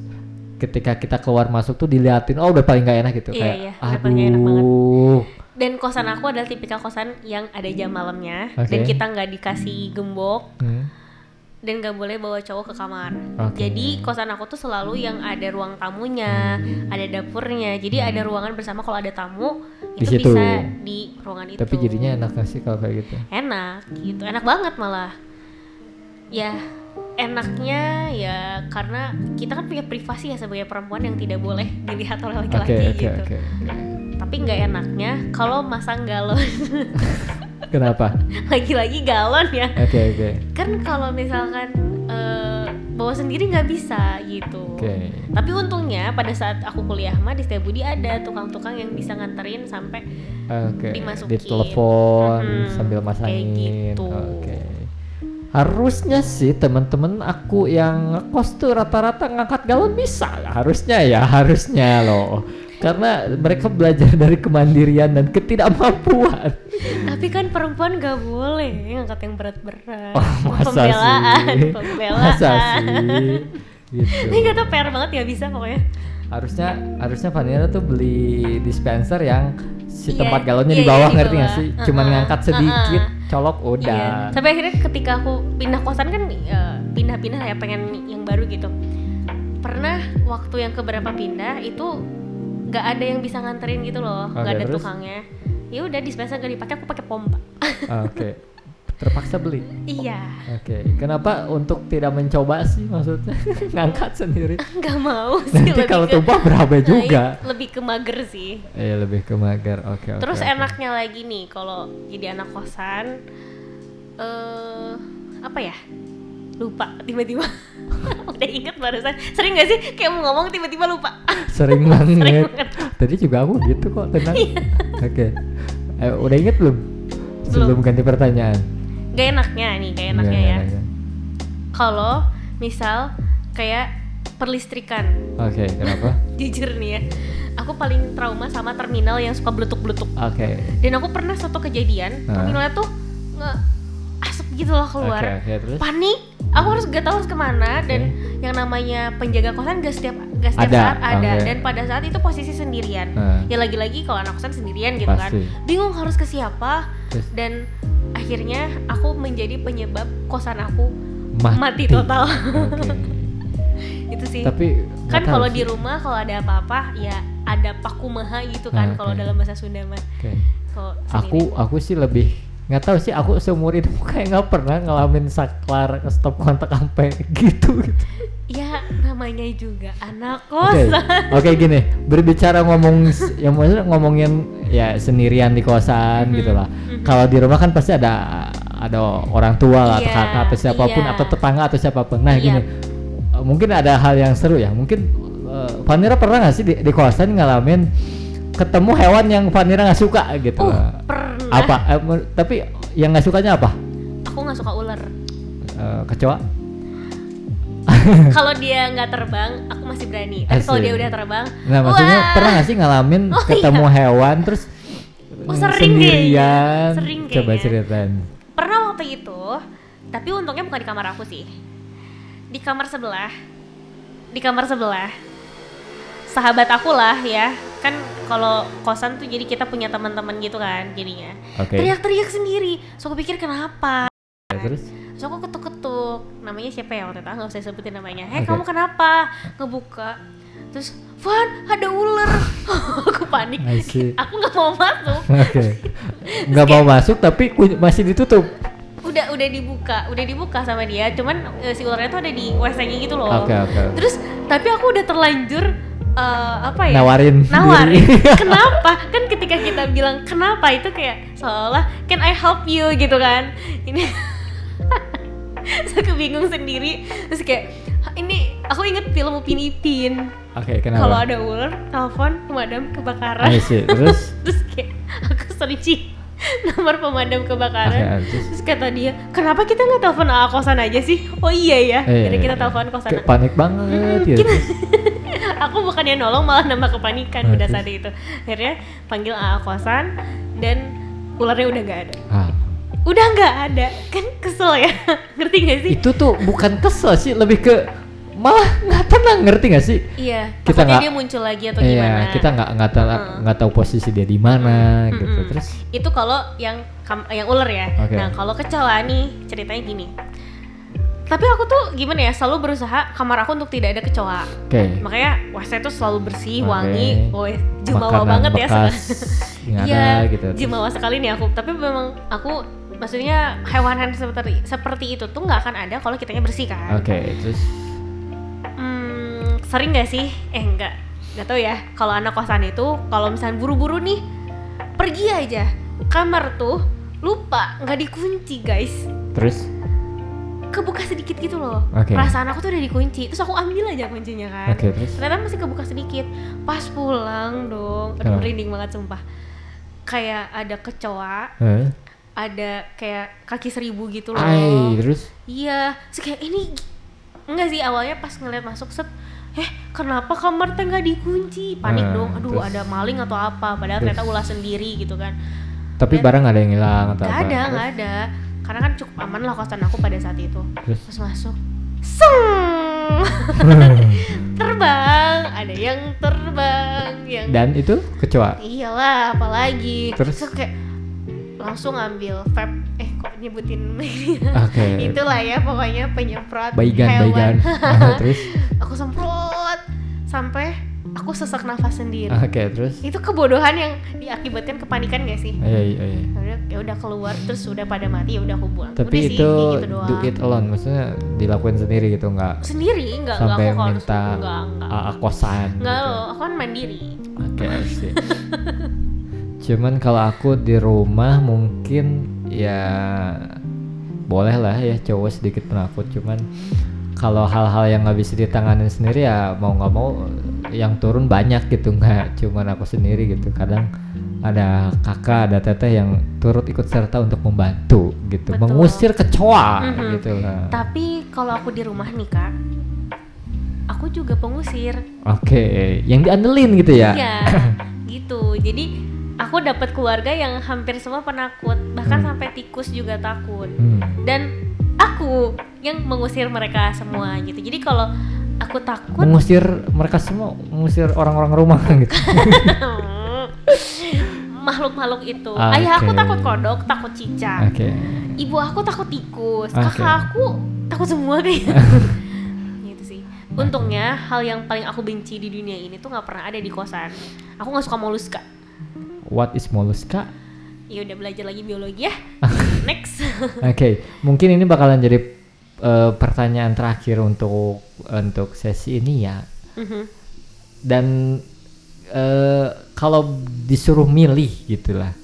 ketika kita keluar masuk tuh diliatin oh udah paling nggak enak gitu. Iya, kayak iya, aduh dan kosan aku adalah tipikal kosan yang ada jam malamnya dan Oke. kita nggak dikasih gembok Hmm, dan nggak boleh bawa cowok ke kamar. Oke. Jadi kosan aku tuh selalu yang ada ruang tamunya, ada dapurnya. Jadi ada ruangan bersama kalau ada tamu Di itu situ. bisa di ruangan itu. tapi jadinya enak gak sih kalau kayak gitu enak gitu, enak banget malah. Ya enaknya ya karena kita kan punya privasi ya sebagai perempuan yang tidak boleh dilihat oleh laki-laki oke gitu. oke Tapi nggak enaknya kalau masang galon, kenapa lagi-lagi galon ya. oke oke kan kalau misalkan eh, bawa sendiri nggak bisa gitu. oke Tapi untungnya pada saat aku kuliah mah di Setiabudi ada tukang-tukang yang bisa nganterin sampai oke dimasukin. di telepon Mhm, sambil kayak masangin gitu. oke harusnya sih temen-temen aku yang ngekos tuh rata-rata ngangkat galon bisa harusnya ya harusnya loh karena mereka belajar dari kemandirian dan ketidakmampuan Tapi kan perempuan nggak boleh ngangkat yang berat-berat. Oh, masa pembelaan, sih? pembelaan. Masa sih? Gitu. Ini gak tau PR banget ya bisa pokoknya. Harusnya harusnya Vanilla tuh beli dispenser yang si Iya, tempat galonnya iya, di bawah iya, di ngerti nggak bawah. sih? Cuman Uh-uh, ngangkat sedikit, uh-uh. colok udah. Iya. Sampai akhirnya ketika aku pindah kosan kan eh, pindah-pindah ya pengen yang baru gitu. Pernah waktu yang keberapa pindah itu nggak ada yang bisa nganterin gitu loh, nggak Oke, ada terus? tukangnya. Ya udah dispenser gak dipakai aku pakai pompa. Ah, Oke. Terpaksa beli. iya, Oke. Kenapa untuk tidak mencoba sih maksudnya? ngangkat sendiri. nggak mau sih. Nanti kalau ke- tumpah berapa Nah, juga? iya, lebih ke mager sih. Iya lebih ke mager. Oke oke. Terus oke. enaknya lagi nih kalau jadi anak kosan eh apa ya? Lupa tiba-tiba. Udah inget barusan. Sering gak sih kayak mau ngomong tiba-tiba lupa? Sering banget. Sering banget. Tadi juga aku gitu kok tenang. Iya. Oke. Eh, udah inget belum? Sebelum ganti pertanyaan. Gak enaknya nih, gak enaknya Nggak, ya. Kalau misal kayak perlistrikan. Oke, kenapa? Jujur nih ya, aku paling trauma sama terminal yang suka beletuk-beletuk. Oke. Dan aku pernah satu kejadian, Nah. terminalnya tuh nge asap gitu loh keluar. Oke, oke, terus? Panik, aku harus gak tahu harus ke mana dan yang namanya penjaga kosan gak setiap gak setiap Ada, saat ada oke. dan pada saat itu posisi sendirian. Nah. Ya lagi-lagi kalau anak kosan sendirian gitu kan, Pasti. bingung harus ke siapa Terus? dan akhirnya aku menjadi penyebab kosan aku Mati, mati total. Oke. itu sih. Tapi kan kalau di rumah kalau ada apa-apa ya ada pakumaha gitu kan Ah, kalau dalam bahasa Sunda mah. Kalau Aku sendiri. aku sih lebih nggak tahu sih aku seumur hidup kayak nggak pernah ngalamin saklar stop kontak sampai gitu gitu. ya namanya juga anak Oke, kosan. oke gini, berbicara ngomong, yang maksudnya ngomongin ya sendirian di kosan Mhm, gitu lah. mhm. Kalau di rumah kan pasti ada ada orang tua lah, atau Iya, kakak atau siapa pun iya. atau tetangga atau siapa pun. Nah Iya. gini, mungkin ada hal yang seru ya. Mungkin Vanira pernah nggak sih di, di kosan ngalamin ketemu hewan yang Vanira nggak suka gitu? Uh, pernah. Apa? eh, tapi yang nggak sukanya apa? Aku nggak suka ular. Eh, kecoa? kalau dia nggak terbang, aku masih berani. Tapi kalau dia udah terbang, Nah maksudnya wah. pernah nggak sih ngalamin Oh, ketemu hewan terus Oh, mm, sering sendirian? kayaknya. Sering Coba kayaknya. ceritain. Pernah waktu itu, tapi untungnya bukan di kamar aku sih. Di kamar sebelah. Di kamar sebelah. Sahabat aku lah ya. Kan kalau kosan tuh jadi kita punya teman-teman gitu kan jadinya. Oke. Teriak-teriak sendiri. So aku pikir kenapa? Ya, terus? So aku ketuk-ketuk. Namanya siapa ya waktu itu? Nggak usah sebutin namanya. Hei Oke. kamu kenapa? Ngebuka. Terus, Van, ada ular. aku panik. Aku nggak mau masuk. Oke. Nggak mau masuk tapi masih ditutup. udah udah dibuka udah dibuka sama dia cuman eh, si ularnya tuh ada di wc-nya gitu loh Oke oke. terus tapi aku udah terlanjur eh, apa ya? Nawarin nawarin. Kenapa? Kan ketika kita bilang kenapa? itu kayak seolah can I help you? gitu kan. Ini aku bingung sendiri. Terus kayak "Hah, ini aku inget film Upin Ipin Oke kenapa? kalau ada ular telepon pemadam kebakaran. I see. Terus? terus kayak aku searching nomor pemadam kebakaran. Oke, terus? terus kata dia kenapa kita nggak telepon AA kosan aja sih? Oh iya ya. Eh, jadi kita telepon kosan. kayak panik banget Hmm, gitu. kita- aku bukannya nolong malah nambah kepanikan Nah, pada terus? saat itu. Akhirnya panggil AA kosan dan ularnya udah nggak ada. Ah, udah nggak ada. Kan kesel ya. Ngerti gak sih? Itu tuh bukan kesel sih, lebih ke malah nggak tenang ngerti nggak sih? iya Kita nggak- dia muncul lagi atau gimana Iya, kita nggak nggak tahu nggak tahu posisi dia di mana Mm, gitu. Terus? itu kalau yang yang ular ya Oke. nah kalau kecoa nih ceritanya gini tapi aku tuh gimana ya selalu berusaha kamar aku untuk tidak ada kecoa Oke. makanya WC tuh selalu bersih Oke. wangi oh jumawa Makanan banget ya Iya, gitu. Terus? jumawa sekali nih aku tapi memang aku maksudnya hewan-hewan seperti seperti itu tuh nggak akan ada kalau kitanya bersih kan Oke, terus Hmm, sering nggak sih? Eh enggak, nggak tahu ya. Kalau anak kosan itu, kalau misalnya buru-buru nih, pergi aja kamar tuh lupa nggak dikunci guys. terus Kebuka sedikit gitu loh. Oke. Perasaan aku tuh udah dikunci. Terus aku ambil aja kuncinya kan. Oke, terus? Ternyata masih kebuka sedikit. Pas pulang dong, aduh Oh. merinding banget sumpah. Kayak ada kecoa, Hah? ada kayak kaki seribu gitu loh. Ai, terus Iya, terus kayak ini enggak sih awalnya pas ngeliat masuk set eh kenapa kamar teh nggak dikunci panik Nah, dong aduh terus? ada maling atau apa padahal Terus? ternyata ulah sendiri gitu kan tapi Dan- barang ada yang hilang atau nggak apa? ada Terus? nggak ada karena kan cukup aman lah kosan aku pada saat itu Terus? pas masuk seng terbang ada yang terbang yang Dan itu kecoa. iyalah apalagi Terus? kayak langsung ambil vape eh kok nyebutin Oke. itulah ya pokoknya penyemprot Baigan, hewan baigan. terus? aku semprot sampai aku sesak nafas sendiri Oke, terus? itu kebodohan yang diakibatkan kepanikan gak sih Iya, iya, iya. ya udah ya udah keluar terus udah pada mati ya udah aku buang Tapi udah sih, itu kayak gitu doang do it alone, maksudnya dilakuin sendiri gitu, nggak sendiri nggak sampai aku harus minta nggak nggak AA kosan. nggak gitu. aku kan mandiri Oke, sih. Cuman kalau aku di rumah mungkin ya boleh lah ya cowok sedikit penakut. Cuman kalau hal-hal yang nggak bisa ditanganin sendiri ya mau nggak mau yang turun banyak gitu nggak cuman aku sendiri gitu. Kadang ada kakak, ada teteh yang turut ikut serta untuk membantu gitu, Betul. mengusir kecoa Mhm. gitu lah. tapi kalau aku di rumah nih kak aku aku juga pengusir Oke, yang diandelin gitu ya? Iya, gitu. Jadi aku dapat keluarga yang hampir semua penakut, bahkan Hmm. sampai tikus juga takut. Hmm. Dan aku yang mengusir mereka semua gitu. Jadi kalau aku takut, Mengusir mereka semua, mengusir orang-orang rumah gitu. makhluk-makhluk itu. Ah, Ayah aku takut kodok, takut cicak. Oke. Ibu aku takut tikus. Oke. Kakak aku takut semua kayak. gitu sih. Untungnya hal yang paling aku benci di dunia ini tuh nggak pernah ada di kosan. Aku nggak suka moluska. What is mollusca? Ya udah belajar lagi biologi ya. Next. Oke, mungkin ini bakalan jadi eh, pertanyaan terakhir untuk untuk sesi ini ya. Mhm. Dan eh, kalau disuruh milih gitulah,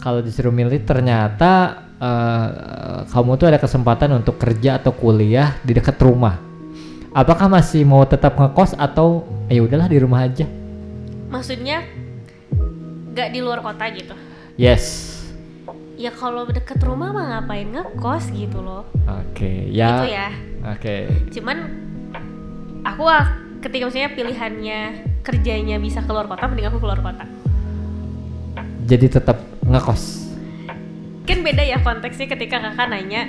kalau disuruh milih ternyata eh, kamu tuh ada kesempatan untuk kerja atau kuliah di dekat rumah. Apakah masih mau tetap ngekos atau ya udahlah di rumah aja? Maksudnya nggak di luar kota gitu. Yes. Ya kalau deket rumah mah ngapain ngekos gitu loh. Oke, ya. Gitu ya. Oke. Cuman aku ah, ketika maksudnya pilihannya kerjanya bisa keluar kota, mending aku keluar kota. Jadi tetap ngekos. Kan beda ya konteksnya ketika kakak nanya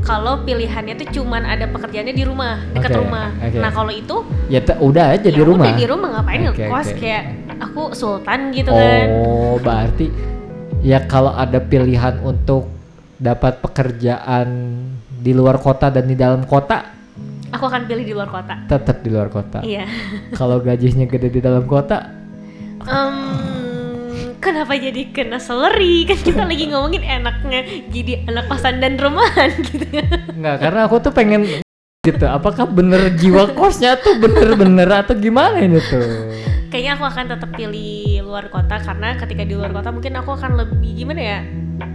kalau pilihannya tuh cuman ada pekerjaannya di rumah, dekat Oke, rumah. oke. Nah kalau itu Ya udah aja ya di rumah. udah di rumah ngapain Oke, ngekos oke. kayak aku sultan gitu kan. Oh, berarti ya kalau ada pilihan untuk dapat pekerjaan di luar kota dan di dalam kota, Aku akan pilih di luar kota. tetap di luar kota. Iya. Kalau gajinya gede di dalam kota, Em, kenapa jadi kena seleri? Kan kita lagi ngomongin enaknya jadi anak kosan dan rumahan gitu. nggak karena aku tuh pengen gitu. Apakah bener jiwa kosnya tuh bener-bener atau gimana ini tuh? Kayaknya aku akan tetap pilih luar kota karena ketika di luar kota mungkin aku akan lebih gimana ya?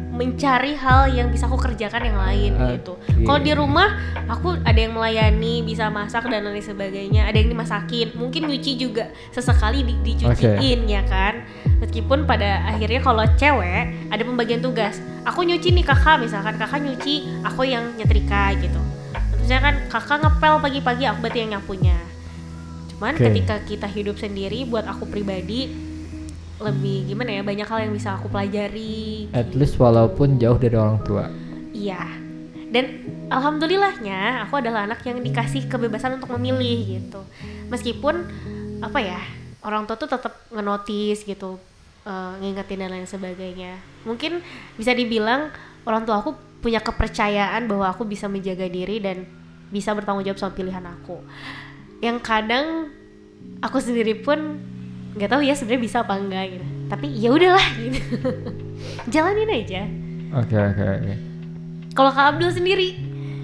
mencari hal yang bisa aku kerjakan yang lain gitu. Oke. Kalau di rumah aku ada yang melayani, bisa masak dan lain sebagainya, ada yang dimasakin, mungkin nyuci juga sesekali di, dicuciin ya kan. Meskipun pada akhirnya kalau cewek ada pembagian tugas. Aku nyuci nih kakak misalkan kakak nyuci, aku yang nyetrika gitu. Terusnya kan kakak ngepel pagi-pagi, aku berarti yang nyapunya. Cuman Oke. ketika kita hidup sendiri, buat aku pribadi lebih gimana ya banyak hal yang bisa aku pelajari. At least walaupun jauh dari orang tua. Iya. Dan alhamdulillahnya aku adalah anak yang dikasih kebebasan untuk memilih gitu. Meskipun apa ya orang tua tuh tetap ngenotis gitu, eh, ngingetin dan lain sebagainya. Mungkin bisa dibilang orang tua aku punya kepercayaan bahwa aku bisa menjaga diri dan bisa bertanggung jawab sama pilihan aku. Yang kadang aku sendiri pun nggak tahu ya sebenarnya bisa apa enggak gitu. Tapi ya udahlah gitu. Jalanin aja. Oke oke oke. Kalau Kak Abdul sendiri,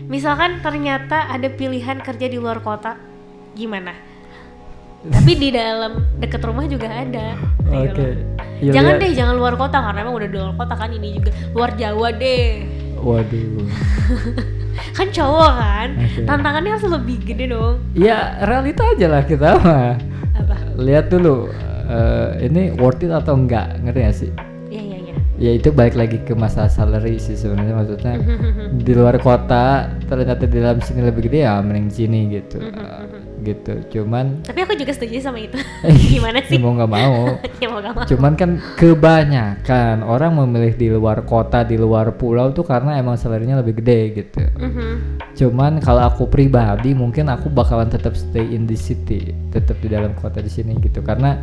misalkan ternyata ada pilihan kerja di luar kota, gimana? Tapi di dalam deket rumah juga ada. Ayo Oke. loh. Iya, jangan lihat. deh, jangan luar kota karena emang udah di luar kota kan ini juga luar Jawa deh. Waduh. Kan cowok kan, Oke. tantangannya harus lebih gede dong. Ya realita aja lah kita mah. Apa? Lihat dulu eh, ini worth it atau enggak, ngerti gak sih? Iya iya iya. Ya itu balik lagi ke masalah salary sih sebenarnya maksudnya di luar kota ternyata di dalam sini lebih gede ya mending sini gitu. gitu. Cuman Tapi aku juga setuju sama itu. Gimana sih? mau nggak mau. ya mau gak mau. Cuman kan kebanyakan orang memilih di luar kota, di luar pulau tuh karena emang salary-nya lebih gede gitu. Mhm. Cuman kalau aku pribadi mungkin aku bakalan tetap stay in the city, tetap di dalam kota di sini gitu karena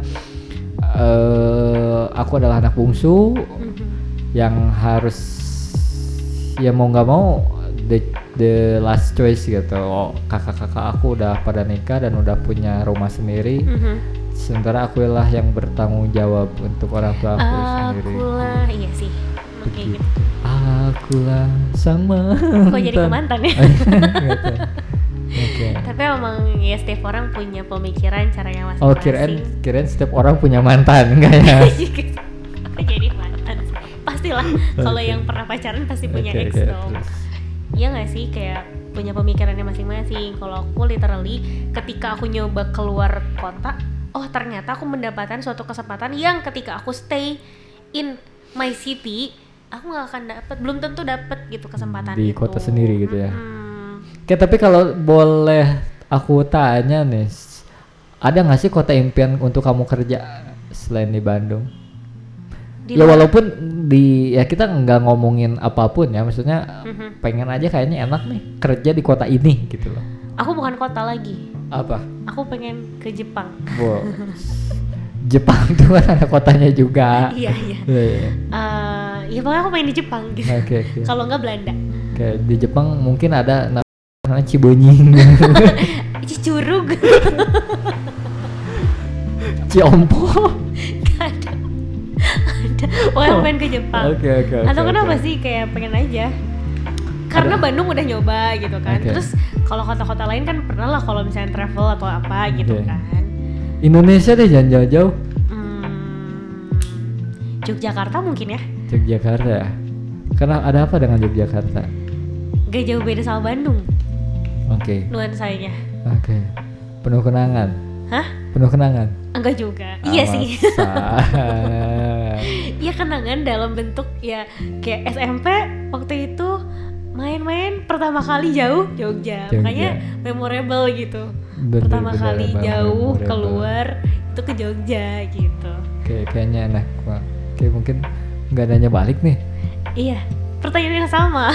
eh aku adalah anak bungsu Mhm. yang harus ya mau nggak mau the the last choice gitu. Oh, kakak-kakak aku udah pada nikah dan udah punya rumah sendiri. Mhm. Sementara aku lah yang bertanggung jawab untuk orang tua aku sendiri. Akulah, iya sih. Begitu. gitu. Akulah sama. Kok jadi ke mantan ya? Oke. Tapi emang ya setiap orang punya pemikiran caranya masing-masing. Oh kirain kirain setiap orang punya mantan enggak ya? Apa jadi mantan? Pastilah kalau Oke. yang pernah pacaran pasti punya Oke, ex oke, dong. terus. Iya nggak sih kayak punya pemikirannya masing-masing. Kalau aku literally ketika aku nyoba keluar kota, oh ternyata aku mendapatkan suatu kesempatan yang ketika aku stay in my city, aku nggak akan dapat, belum tentu dapat gitu kesempatan Di itu. kota sendiri gitu ya? Mm-mm. Oke tapi kalau boleh aku tanya nih, ada nggak sih kota impian untuk kamu kerja selain di Bandung? Di ya walaupun di ya kita nggak ngomongin apa pun ya, maksudnya Mhm. pengen aja kayaknya enak nih kerja di kota ini gitu loh. Aku bukan kota lagi. Apa? Aku pengen ke Jepang. Wow. Jepang tuh kan ada kotanya juga. iya iya. Iya, iya. Eh, ya pokoknya aku pengen di Jepang gitu. Oke oke. Kalau nggak Belanda. Kayak di Jepang mungkin ada namanya Cibonying, Cicurug. Ciompo. Ada. Pokoknya aku pengen ke Jepang. Oke oke. oke, Atau kenapa oke. sih kayak pengen aja? Karena Ada- Bandung udah nyoba gitu kan. Oke. Terus kalau kota-kota lain kan pernah lah kalau misalnya travel atau apa gitu Oke. kan. Indonesia deh jangan jauh-jauh. Hmm, Yogyakarta mungkin ya. Yogyakarta ya. Karena ada apa dengan Yogyakarta? Gak jauh beda sama Bandung Oke. nuansanya. Oke. Penuh kenangan. Hah? Penuh kenangan. Enggak juga. Ah, iya sih. masa. Iya kenangan dalam bentuk ya kayak SMP waktu itu main-main pertama kali jauh Jogja. Jogja. Makanya memorable gitu. Bener, pertama bener, kali emang jauh memorable. keluar itu ke Jogja gitu. Oke, kayaknya enak. Wah, Oke, mungkin nggak nanya balik nih. Iya, pertanyaan yang sama.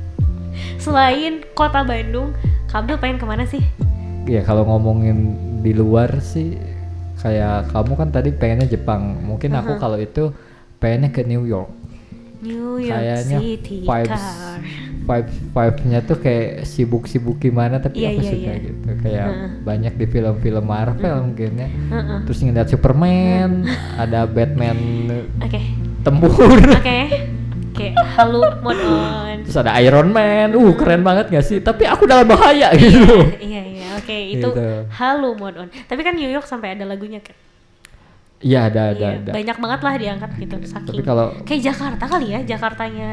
Selain kota Bandung, kamu pengen ke mana sih? Ya kalau ngomongin di luar sih kayak kamu kan tadi pengennya Jepang. Mungkin aku Aha. kalau itu pengennya ke New York. New York Kayaknya City vibes car. vibe vibe-nya tuh kayak sibuk-sibuk gimana tapi Iya, aku iya, suka iya. gitu. Kayak Heeh. banyak di film-film Marvel mungkin ya. Heeh. Terus ngeliat Superman, ada Batman Oke, tempur. oke, oke. Halo, mode on. Terus ada Iron Man. Uh, keren banget gak sih? Tapi aku dalam bahaya gitu. Iya iya, oke itu Gitu. halo mode on. Tapi kan New York sampai ada lagunya kan. Iya, ada ada Iya, ada. banyak banget lah diangkat gitu. Saking. Tapi kalau kayak Jakarta kali ya, Jakartanya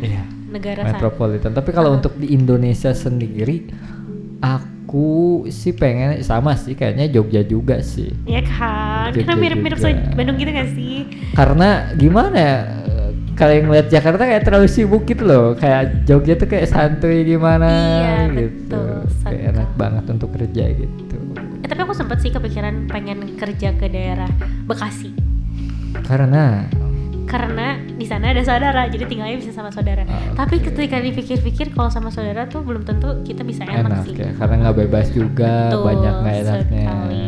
iya, negara sana. metropolitan. Tapi kalau untuk di Indonesia sendiri aku sih pengen sama sih kayaknya Jogja juga sih. Ya kan, Jogja karena mirip-mirip Bandung gitu gak sih? Karena gimana ya? Kalau yang ngeliat Jakarta kayak terlalu sibuk gitu loh. Kayak Jogja tuh kayak santuy gimana Iya, gitu. betul Kayak enak banget untuk kerja gitu. Eh, tapi aku sempet sih kepikiran pengen kerja ke daerah Bekasi. Karena Karena di sana ada saudara, jadi tinggalnya bisa sama saudara. Ah, Tapi oke. ketika dipikir-pikir kalau sama saudara tuh belum tentu kita bisa enak, enak sih. ya, karena nggak bebas juga, Betul banyak nggak enaknya. sekali.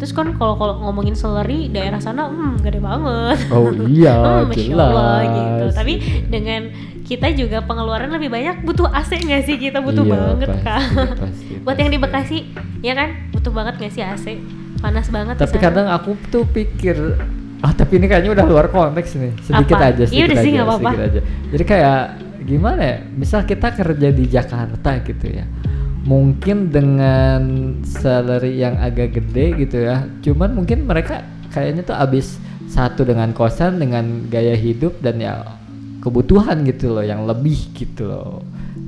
Terus kan kalau kalau ngomongin salary daerah sana hmm gede banget. Oh iya, Hmm, Masya Allah, jelas. gitu. Tapi dengan kita juga pengeluaran lebih banyak butuh AC nggak sih kita butuh Iya, banget pasti, kan. pasti, Buat yang di. Bekasi ya kan butuh banget nggak sih AC? Panas banget. Tapi sana. kadang aku tuh pikir ah tapi ini kayaknya udah luar konteks nih sedikit Apa? aja Iya sedikit udah aja sih, sedikit aja jadi kayak gimana ya misal kita kerja di Jakarta gitu ya mungkin dengan salary yang agak gede gitu ya cuman mungkin mereka kayaknya tuh abis satu dengan kosan dengan gaya hidup dan ya kebutuhan gitu loh yang lebih gitu loh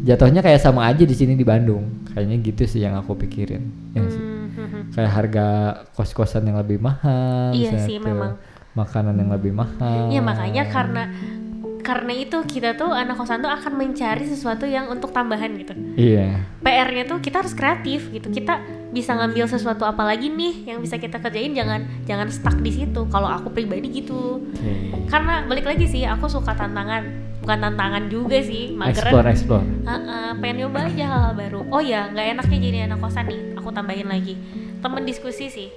jatuhnya kayak sama aja di sini di Bandung kayaknya gitu sih yang aku pikirin ya sih? Hmm, hmm, hmm. kayak harga kos-kosan yang lebih mahal Iya sih, memang. makanan yang lebih mahal Iya makanya karena karena itu kita tuh anak kosan tuh akan mencari sesuatu yang untuk tambahan gitu. iya PR-nya tuh kita harus kreatif gitu. Kita bisa ngambil sesuatu apa lagi nih yang bisa kita kerjain jangan jangan stuck di situ. Kalau aku pribadi gitu. Karena balik lagi sih aku suka tantangan. Bukan tantangan juga sih, explore mageran. explore Heeh, pengen nyoba aja hal-hal baru. Oh ya, nggak enaknya jadi anak kosan nih. Aku tambahin lagi. Temen diskusi sih.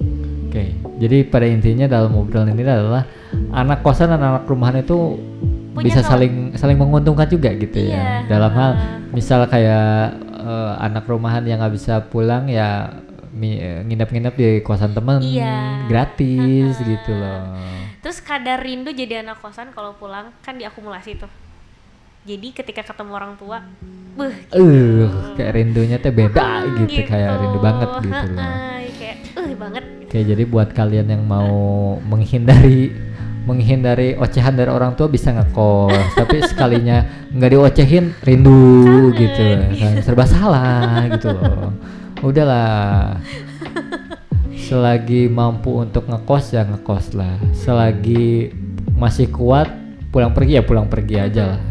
oke jadi pada intinya dalam obrolan ini adalah anak kosan dan anak rumahan itu Punya bisa saling saling menguntungkan juga gitu Iya, ya dalam hal heeh. misal kayak eh, anak rumahan yang nggak bisa pulang ya eh, nginep-nginep di kosan temen Iya, gratis heeh. gitu loh Terus kadar rindu jadi anak kosan kalau pulang kan diakumulasi tuh. Jadi ketika ketemu orang tua, beuh, uh kayak rindunya teh beda hmm, gitu, kayak rindu banget gitu loh Heeh, kayak uh banget. Oke, jadi buat kalian yang mau menghindari menghindari ocehan dari orang tua bisa ngekos, tapi sekalinya nggak diocehin rindu gitu, kan serba salah gitu loh. Udahlah. Selagi mampu untuk ngekos ya ngekos lah. Selagi masih kuat pulang pergi ya pulang pergi aja lah.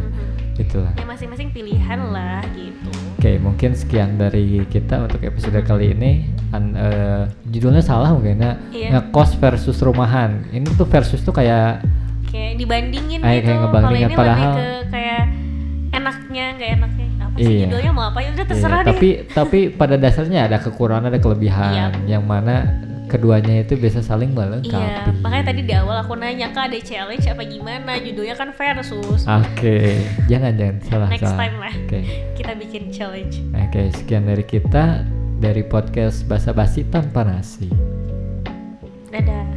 Gitu lah. Ya masing-masing pilihan lah gitu. Oke, mungkin sekian dari kita untuk episode kali ini. An- eh, judulnya salah mungkin ya. Iya. Ngekos versus rumahan. Ini tuh versus tuh kayak kayak dibandingin Ah, gitu kayak kalau ngebandingin, ini padahal- lebih ke kayak enaknya nggak enaknya apa sih Iya. judulnya mau apa ya udah Iya, terserah deh tapi tapi pada dasarnya ada kekurangan ada kelebihan Iya. yang mana keduanya itu bisa saling melengkapi. Iya, makanya tadi di awal aku nanya kak ada challenge apa gimana? Judulnya kan versus. Oke, jangan jangan salah Next salah. time lah. Oke, Kita bikin challenge. oke sekian dari kita dari podcast basa basi tanpa nasi. Dadah.